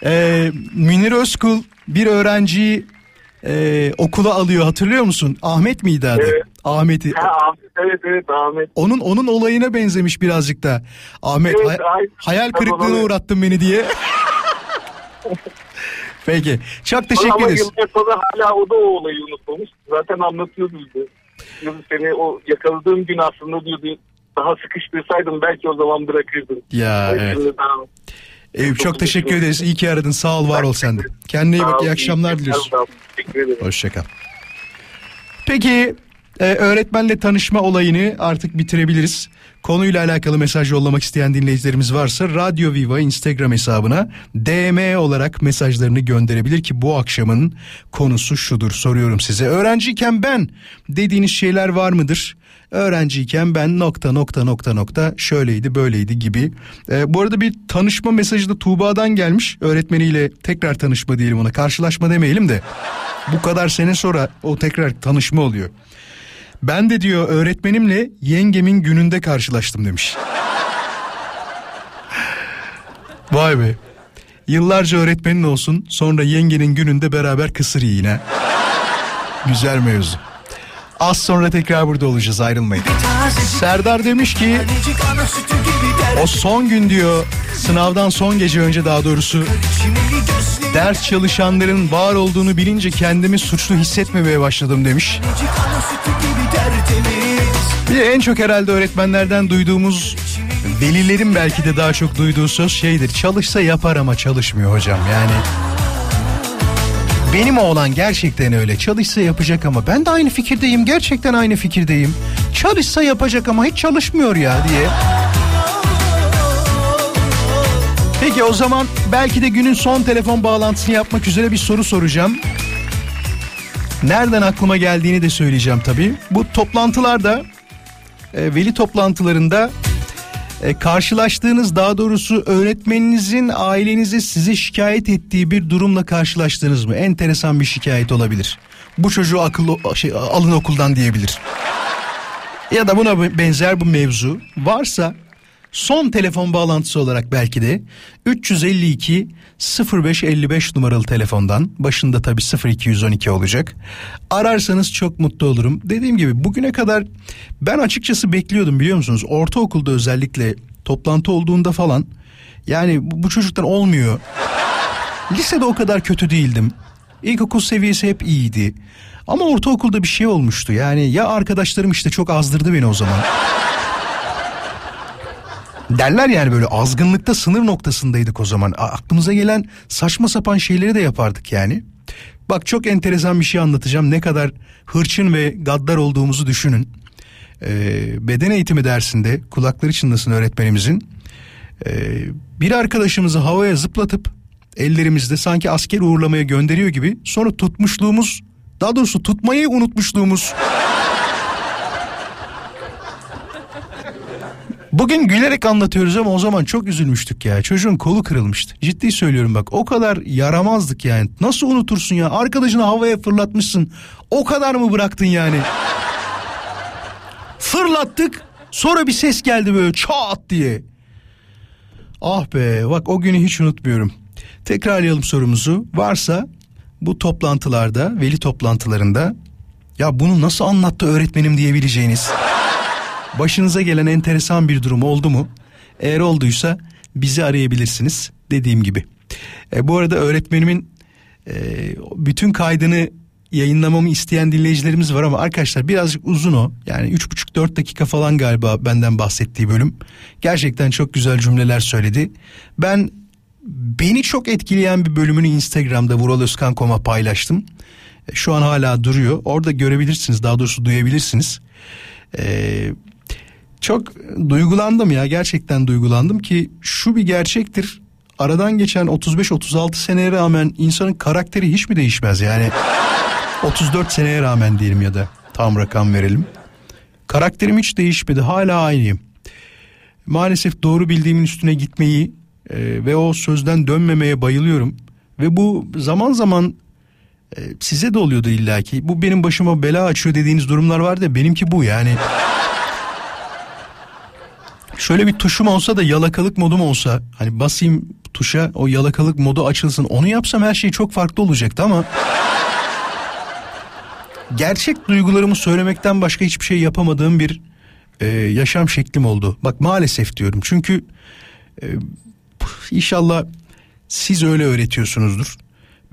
Ee, Münir Özkul bir öğrenciyi e, okula alıyor hatırlıyor musun? Ahmet miydi adı? Evet. Ahmet'i. Ha, evet evet Ahmet. Onun onun olayına benzemiş birazcık da. Ahmet Evet, hay- ay- hayal kırıklığına uğrattın beni diye. Peki. Çok teşekkür Ama ederiz. yıllar sonra hala o da o olayı unutmamış. Zaten anlatıyordu bize. Diyordu seni o yakaladığım gün aslında diyordu daha sıkıştırsaydım belki o zaman bırakırdın. Ya, Ay, evet. Eyüp çok teşekkür ederiz. İyi ki aradın. Sağ ol var ol sen de. Kendine iyi bak. iyi akşamlar diliyoruz. Hoşçakal. Peki e, öğretmenle tanışma olayını artık bitirebiliriz. Konuyla alakalı mesaj yollamak isteyen dinleyicilerimiz varsa Radyo Viva Instagram hesabına DM olarak mesajlarını gönderebilir ki bu akşamın konusu şudur soruyorum size. Öğrenciyken ben dediğiniz şeyler var mıdır? Öğrenciyken ben nokta nokta nokta nokta şöyleydi böyleydi gibi. E, bu arada bir tanışma mesajı da Tuğba'dan gelmiş. Öğretmeniyle tekrar tanışma diyelim ona. Karşılaşma demeyelim de. Bu kadar sene sonra o tekrar tanışma oluyor. Ben de diyor öğretmenimle yengemin gününde karşılaştım demiş. Vay be. Yıllarca öğretmenin olsun sonra yengenin gününde beraber kısır ha. Güzel mevzu. Az sonra tekrar burada olacağız ayrılmayın. Serdar demiş ki o son gün diyor sınavdan son gece önce daha doğrusu ders çalışanların var olduğunu bilince kendimi suçlu hissetmemeye başladım demiş. Bir de en çok herhalde öğretmenlerden duyduğumuz velilerin belki de daha çok duyduğu söz şeydir. Çalışsa yapar ama çalışmıyor hocam yani. Benim oğlan gerçekten öyle. Çalışsa yapacak ama ben de aynı fikirdeyim. Gerçekten aynı fikirdeyim. Çalışsa yapacak ama hiç çalışmıyor ya diye. Peki o zaman belki de günün son telefon bağlantısını yapmak üzere bir soru soracağım. Nereden aklıma geldiğini de söyleyeceğim tabii. Bu toplantılarda, e, veli toplantılarında e, karşılaştığınız daha doğrusu öğretmeninizin ailenize size şikayet ettiği bir durumla karşılaştınız mı? Enteresan bir şikayet olabilir. Bu çocuğu akıllı şey, alın okuldan diyebilir. Ya da buna benzer bu mevzu varsa son telefon bağlantısı olarak belki de 352 0555 numaralı telefondan başında tabi 0212 olacak. Ararsanız çok mutlu olurum. Dediğim gibi bugüne kadar ben açıkçası bekliyordum biliyor musunuz? Ortaokulda özellikle toplantı olduğunda falan yani bu, çocuktan olmuyor. Lisede o kadar kötü değildim. İlkokul seviyesi hep iyiydi. Ama ortaokulda bir şey olmuştu. Yani ya arkadaşlarım işte çok azdırdı beni o zaman. Derler yani böyle azgınlıkta sınır noktasındaydık o zaman. Aklımıza gelen saçma sapan şeyleri de yapardık yani. Bak çok enteresan bir şey anlatacağım. Ne kadar hırçın ve gaddar olduğumuzu düşünün. Ee, beden eğitimi dersinde kulakları çınlasın öğretmenimizin. Ee, bir arkadaşımızı havaya zıplatıp ellerimizde sanki asker uğurlamaya gönderiyor gibi sonra tutmuşluğumuz daha doğrusu tutmayı unutmuşluğumuz Bugün gülerek anlatıyoruz ama o zaman çok üzülmüştük ya. Çocuğun kolu kırılmıştı. Ciddi söylüyorum bak o kadar yaramazdık yani. Nasıl unutursun ya? Arkadaşını havaya fırlatmışsın. O kadar mı bıraktın yani? Fırlattık. Sonra bir ses geldi böyle çat diye. Ah be bak o günü hiç unutmuyorum. Tekrarlayalım sorumuzu. Varsa bu toplantılarda, veli toplantılarında ya bunu nasıl anlattı öğretmenim diyebileceğiniz başınıza gelen enteresan bir durum oldu mu? Eğer olduysa bizi arayabilirsiniz dediğim gibi. E, bu arada öğretmenimin e, bütün kaydını yayınlamamı isteyen dinleyicilerimiz var ama arkadaşlar birazcık uzun o. Yani üç buçuk dört dakika falan galiba benden bahsettiği bölüm. Gerçekten çok güzel cümleler söyledi. Ben beni çok etkileyen bir bölümünü Instagram'da vuraloskan.com'a paylaştım. E, Şu an hala duruyor. Orada görebilirsiniz daha doğrusu duyabilirsiniz. Ee, çok duygulandım ya gerçekten duygulandım ki şu bir gerçektir. Aradan geçen 35-36 seneye rağmen insanın karakteri hiç mi değişmez yani? 34 seneye rağmen diyelim ya da tam rakam verelim. Karakterim hiç değişmedi hala aynıyım. Maalesef doğru bildiğimin üstüne gitmeyi e, ve o sözden dönmemeye bayılıyorum. Ve bu zaman zaman e, size de oluyordu illaki. Bu benim başıma bela açıyor dediğiniz durumlar vardı ya benimki bu yani. Şöyle bir tuşum olsa da yalakalık modum olsa hani basayım tuşa o yalakalık modu açılsın onu yapsam her şey çok farklı olacaktı ama gerçek duygularımı söylemekten başka hiçbir şey yapamadığım bir e, yaşam şeklim oldu. Bak maalesef diyorum çünkü e, inşallah siz öyle öğretiyorsunuzdur.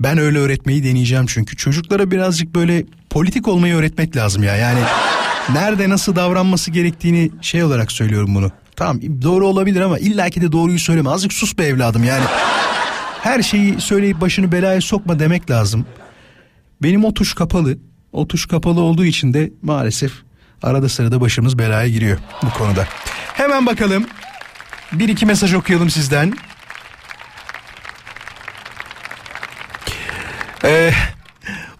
Ben öyle öğretmeyi deneyeceğim çünkü çocuklara birazcık böyle politik olmayı öğretmek lazım ya. Yani nerede nasıl davranması gerektiğini şey olarak söylüyorum bunu. Tamam doğru olabilir ama illaki de doğruyu söyleme. Azıcık sus be evladım yani. Her şeyi söyleyip başını belaya sokma demek lazım. Benim o tuş kapalı. O tuş kapalı olduğu için de maalesef arada sırada başımız belaya giriyor bu konuda. Hemen bakalım. Bir iki mesaj okuyalım sizden. Ee,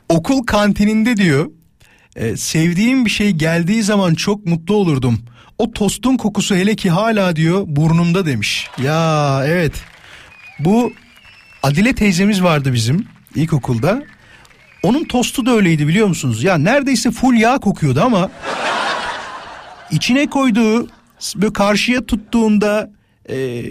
okul kantininde diyor e, sevdiğim bir şey geldiği zaman çok mutlu olurdum. O tostun kokusu hele ki hala diyor burnumda demiş. Ya evet bu Adile teyzemiz vardı bizim ilkokulda. Onun tostu da öyleydi biliyor musunuz? Ya neredeyse full yağ kokuyordu ama içine koyduğu böyle karşıya tuttuğunda e,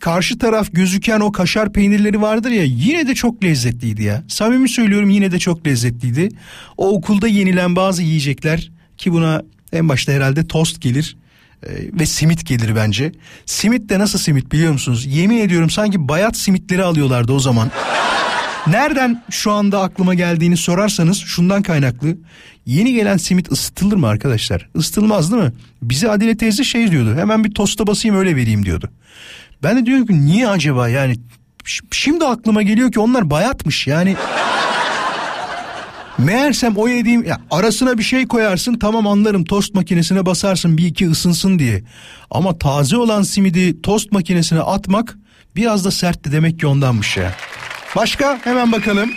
karşı taraf gözüken o kaşar peynirleri vardır ya yine de çok lezzetliydi ya. Samimi söylüyorum yine de çok lezzetliydi. O okulda yenilen bazı yiyecekler ki buna en başta herhalde tost gelir e, ve simit gelir bence. Simit de nasıl simit biliyor musunuz? Yemin ediyorum sanki bayat simitleri alıyorlardı o zaman. Nereden şu anda aklıma geldiğini sorarsanız şundan kaynaklı. Yeni gelen simit ısıtılır mı arkadaşlar? Isıtılmaz değil mi? Bize Adile teyze şey diyordu. Hemen bir tosta basayım öyle vereyim diyordu. Ben de diyorum ki niye acaba yani şimdi aklıma geliyor ki onlar bayatmış yani. Meğersem o yediğim ya arasına bir şey koyarsın tamam anlarım tost makinesine basarsın bir iki ısınsın diye. Ama taze olan simidi tost makinesine atmak biraz da sertti demek ki ondanmış ya. Başka hemen bakalım.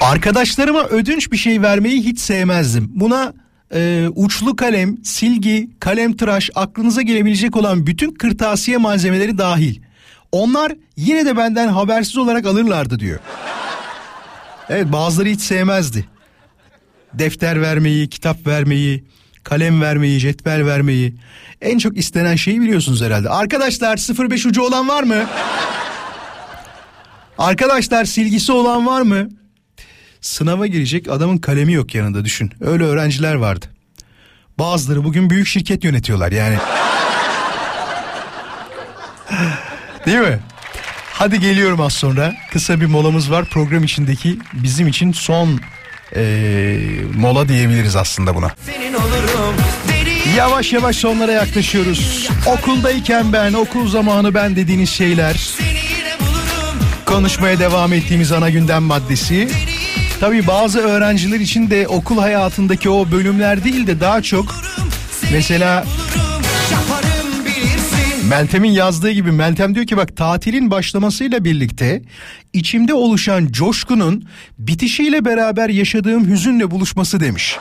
Arkadaşlarıma ödünç bir şey vermeyi hiç sevmezdim. Buna e, uçlu kalem, silgi, kalem tıraş aklınıza gelebilecek olan bütün kırtasiye malzemeleri dahil. Onlar yine de benden habersiz olarak alırlardı diyor. Evet bazıları hiç sevmezdi. defter vermeyi, kitap vermeyi, kalem vermeyi, cetvel vermeyi. En çok istenen şeyi biliyorsunuz herhalde. Arkadaşlar 05 ucu olan var mı? Arkadaşlar silgisi olan var mı? Sınava girecek adamın kalemi yok yanında düşün. Öyle öğrenciler vardı. Bazıları bugün büyük şirket yönetiyorlar yani. Değil mi? Hadi geliyorum az sonra. Kısa bir molamız var. Program içindeki bizim için son eee, mola diyebiliriz aslında buna. Yavaş yavaş sonlara yaklaşıyoruz. Okuldayken ben, okul zamanı ben dediğiniz şeyler. Konuşmaya devam ettiğimiz ana gündem maddesi. Tabii bazı öğrenciler için de okul hayatındaki o bölümler değil de daha çok mesela Meltem'in yazdığı gibi Meltem diyor ki bak tatilin başlamasıyla birlikte içimde oluşan coşkunun bitişiyle beraber yaşadığım hüzünle buluşması demiş.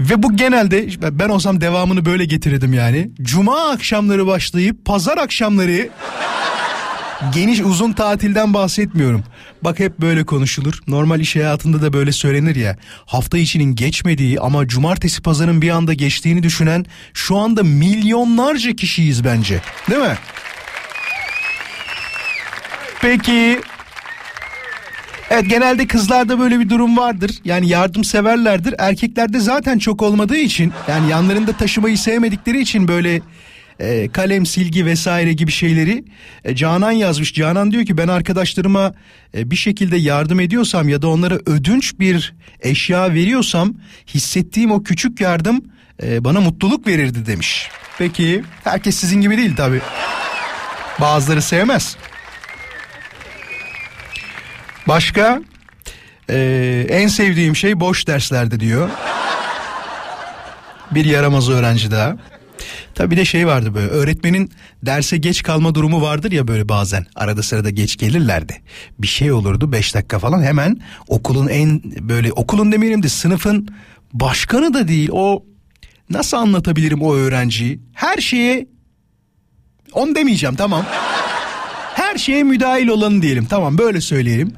Ve bu genelde ben olsam devamını böyle getirirdim yani. Cuma akşamları başlayıp pazar akşamları geniş uzun tatilden bahsetmiyorum. Bak hep böyle konuşulur. Normal iş hayatında da böyle söylenir ya. Hafta içinin geçmediği ama cumartesi pazarın bir anda geçtiğini düşünen şu anda milyonlarca kişiyiz bence. Değil mi? Peki Evet genelde kızlarda böyle bir durum vardır. Yani yardımseverlerdir. Erkeklerde zaten çok olmadığı için yani yanlarında taşımayı sevmedikleri için böyle e, kalem, silgi vesaire gibi şeyleri e, Canan yazmış. Canan diyor ki ben arkadaşlarıma e, bir şekilde yardım ediyorsam ya da onlara ödünç bir eşya veriyorsam hissettiğim o küçük yardım e, bana mutluluk verirdi demiş. Peki herkes sizin gibi değil tabi. Bazıları sevmez. Başka Ee, en sevdiğim şey boş derslerde diyor. Bir yaramaz öğrenci daha. Tabi de şey vardı böyle öğretmenin derse geç kalma durumu vardır ya böyle bazen arada sırada geç gelirlerdi. Bir şey olurdu 5 dakika falan hemen okulun en böyle okulun demeyelim de sınıfın başkanı da değil o nasıl anlatabilirim o öğrenciyi her şeye on demeyeceğim tamam her şeye müdahil olanı diyelim tamam böyle söyleyelim.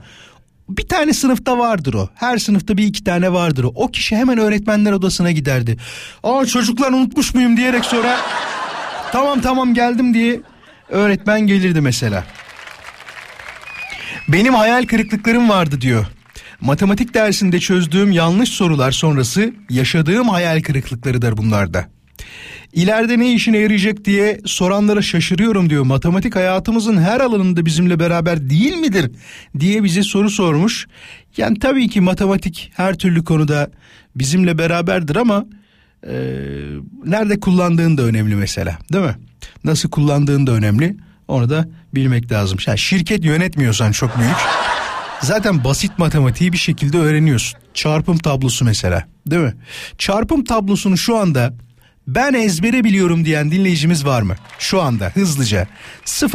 Bir tane sınıfta vardır o. Her sınıfta bir iki tane vardır o. O kişi hemen öğretmenler odasına giderdi. Aa çocuklar unutmuş muyum diyerek sonra tamam tamam geldim diye öğretmen gelirdi mesela. Benim hayal kırıklıklarım vardı diyor. Matematik dersinde çözdüğüm yanlış sorular sonrası yaşadığım hayal kırıklıklarıdır bunlarda. İleride ne işine yarayacak diye soranlara şaşırıyorum diyor. Matematik hayatımızın her alanında bizimle beraber değil midir diye bize soru sormuş. Yani tabii ki matematik her türlü konuda bizimle beraberdir ama e, nerede kullandığın da önemli mesela değil mi? Nasıl kullandığın da önemli. Onu da bilmek lazım. Yani şirket yönetmiyorsan çok büyük. Zaten basit matematiği bir şekilde öğreniyorsun. Çarpım tablosu mesela değil mi? Çarpım tablosunu şu anda ben ezbere biliyorum diyen dinleyicimiz var mı? Şu anda hızlıca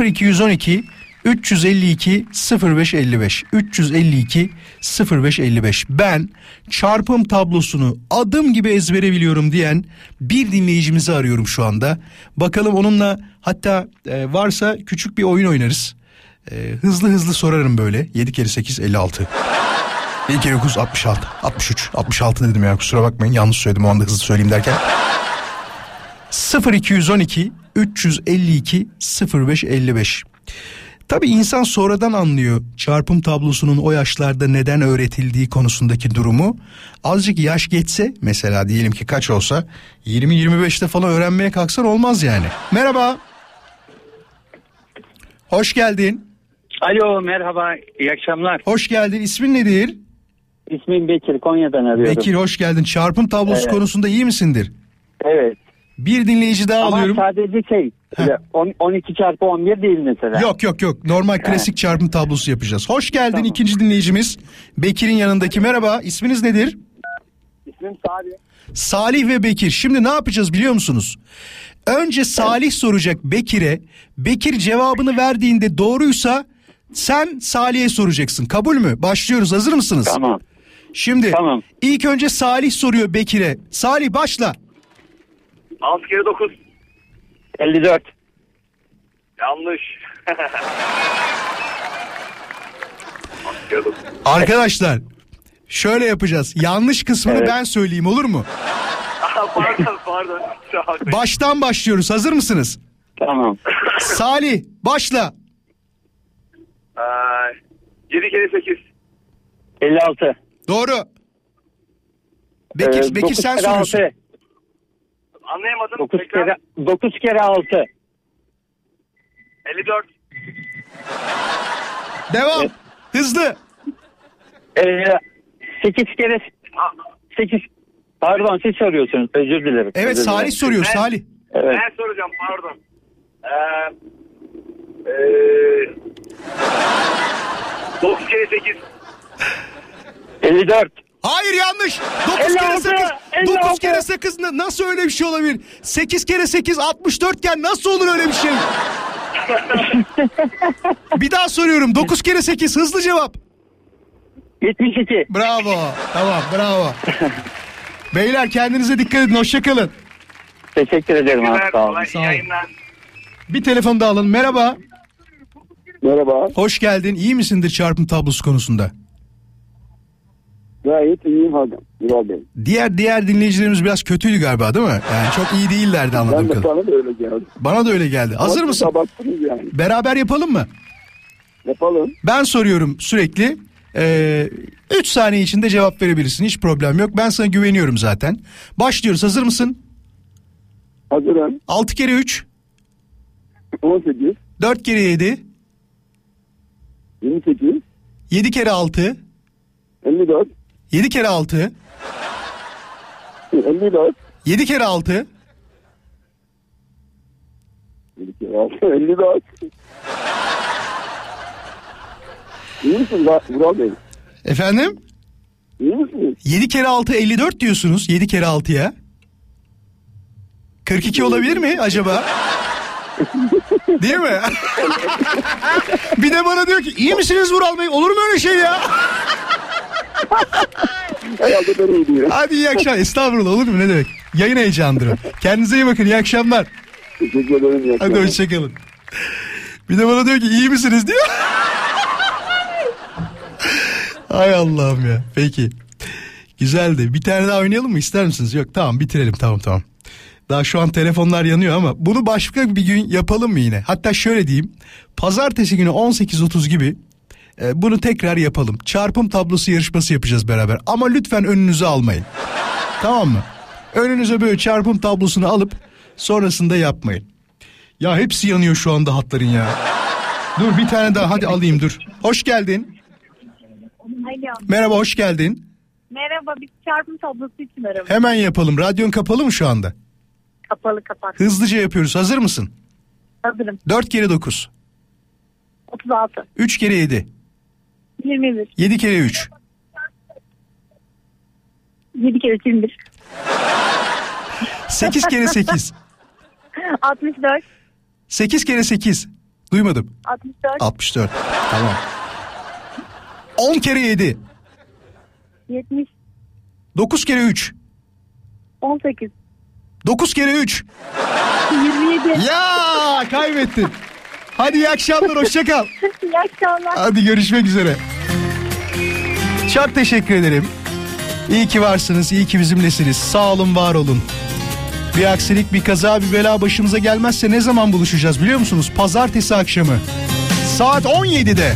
0212 352 0555 352 0555 ben çarpım tablosunu adım gibi ezbere biliyorum diyen bir dinleyicimizi arıyorum şu anda. Bakalım onunla hatta e, varsa küçük bir oyun oynarız. E, hızlı hızlı sorarım böyle 7 kere 8 56. 7 kere 9 66 63 66 dedim ya kusura bakmayın yanlış söyledim o anda hızlı söyleyeyim derken. 0212 352 0555. Tabi insan sonradan anlıyor çarpım tablosunun o yaşlarda neden öğretildiği konusundaki durumu. Azıcık yaş geçse mesela diyelim ki kaç olsa 20-25'te falan öğrenmeye kalksan olmaz yani. Merhaba. Hoş geldin. Alo merhaba iyi akşamlar. Hoş geldin. İsmin nedir? İsmim Bekir Konya'dan arıyorum. Bekir hoş geldin. Çarpım tablosu Evet. konusunda iyi misindir? Evet. Bir dinleyici daha Ama alıyorum. sadece şey on- 12 çarpı 11 değil mesela. Yok yok yok. Normal klasik çarpım tablosu yapacağız. Hoş geldin ikinci dinleyicimiz. Bekir'in yanındaki merhaba. İsminiz nedir? İsmim Salih. Salih ve Bekir. Şimdi ne yapacağız biliyor musunuz? Önce Salih soracak Bekir'e. Bekir cevabını verdiğinde doğruysa sen Salih'e soracaksın. Kabul mü? Başlıyoruz. Hazır mısınız? Tamam. Şimdi ilk önce Salih soruyor Bekir'e. Salih başla. 6 kere 9. 54. Yanlış. Arkadaşlar Şöyle yapacağız. Yanlış kısmını Evet. ben söyleyeyim olur mu? pardon pardon. Baştan başlıyoruz. Hazır mısınız? Tamam. Salih başla. 7 kere 8. 56. Doğru. Bekir, Ee, Bekir dokuz sen kere soruyorsun. altı. Anlayamadım. 9 Tekrar. kere 9 kere 6. 54. Devam. Hızlı. Ee, 8 kere 8 Pardon siz soruyorsunuz. Özür dilerim. Evet Özür Salih dilerim. soruyor Ben- Salih. Evet. Ben soracağım pardon. Ee, ee, 9 kere 8. 54. Hayır yanlış. 9 kere 56, 8. 9 56. kere 8 na- nasıl öyle bir şey olabilir? 8 kere 8 64 iken nasıl olur öyle bir şey? bir daha soruyorum. 9 kere 8 hızlı cevap. 72. Bravo. Tamam bravo. Beyler kendinize dikkat edin. Hoşçakalın. Teşekkür ederim abi. Sağ olun. Sağ olun. Bir telefon daha alalım. Merhaba. Merhaba. Hoş geldin. İyi misindir çarpım tablosu konusunda? Gayet iyiyim hocam. Vural Bey. Diğer diğer dinleyicilerimiz biraz kötüydü galiba değil mi? Yani çok iyi değillerdi anladığım Ben de kadarıyla. bana da öyle geldi. Bana da öyle geldi. Hazır Ama mısın? yani. Beraber yapalım mı? Yapalım. Ben soruyorum sürekli. 3 saniye içinde cevap verebilirsin. Hiç problem yok. Ben sana güveniyorum zaten. Başlıyoruz. Hazır mısın? Hazırım. 6 kere 3, 18, 4 kere 7, 28, 7 kere 6, 54, 7 kere 6, 54, 7 kere 6, 54. İyi misiniz Vural Bey? Efendim? İyi misiniz? 7 kere 6 54 diyorsunuz. 7 kere 6'ya. 42 olabilir mi acaba? Değil mi? bir de bana diyor ki iyi misiniz Vural Bey? Olur mu öyle şey ya? Herhalde iyi diyorum. Hadi iyi akşamlar. Estağfurullah olur mu ne demek? Yayın heyecanıdır o. Kendinize iyi bakın. İyi akşamlar. Teşekkür ederim. iyi Hadi akşamlar. hoşçakalın. Bir de bana diyor ki iyi misiniz diyor. Hay Allah'ım ya. Peki. Güzeldi. Bir tane daha oynayalım mı ister misiniz? Yok tamam bitirelim tamam tamam. Daha şu an telefonlar yanıyor ama bunu başka bir gün yapalım mı yine? Hatta şöyle diyeyim. Pazartesi günü 18.30 gibi e, bunu tekrar yapalım. Çarpım tablosu yarışması yapacağız beraber. Ama lütfen önünüze almayın. tamam mı? Önünüze böyle çarpım tablosunu alıp sonrasında yapmayın. Ya hepsi yanıyor şu anda hatların ya. Dur bir tane daha hadi alayım dur. Hoş geldin. Alo. Merhaba hoş geldin. Merhaba biz çarpım tablosu için aramış. Hemen yapalım. Radyon kapalı mı şu anda? Kapalı kapat. Hızlıca yapıyoruz. Hazır mısın? Hazırım. 4 kere 9. 36. 3 kere 7. 21. 7 kere 3. 7 kere 21. 8 kere 8. 64. 8 kere 8. Duymadım. 64. 64. Tamam. 10 kere 7. 70. 9 kere 3. 18. 9 kere 3. 27. Ya kaybettin. Hadi iyi akşamlar hoşça kal. İyi akşamlar. Hadi görüşmek üzere. Çok teşekkür ederim. İyi ki varsınız, iyi ki bizimlesiniz. Sağ olun, var olun. Bir aksilik, bir kaza, bir bela başımıza gelmezse ne zaman buluşacağız biliyor musunuz? Pazartesi akşamı. Saat 17'de.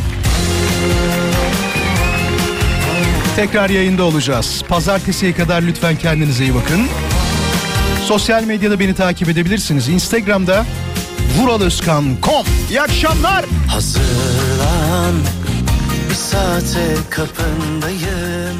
Tekrar yayında olacağız. Pazartesiye kadar lütfen kendinize iyi bakın. Sosyal medyada beni takip edebilirsiniz. Instagram'da vuraloskan.com. İyi akşamlar. Hazırlan bir saate kapındayım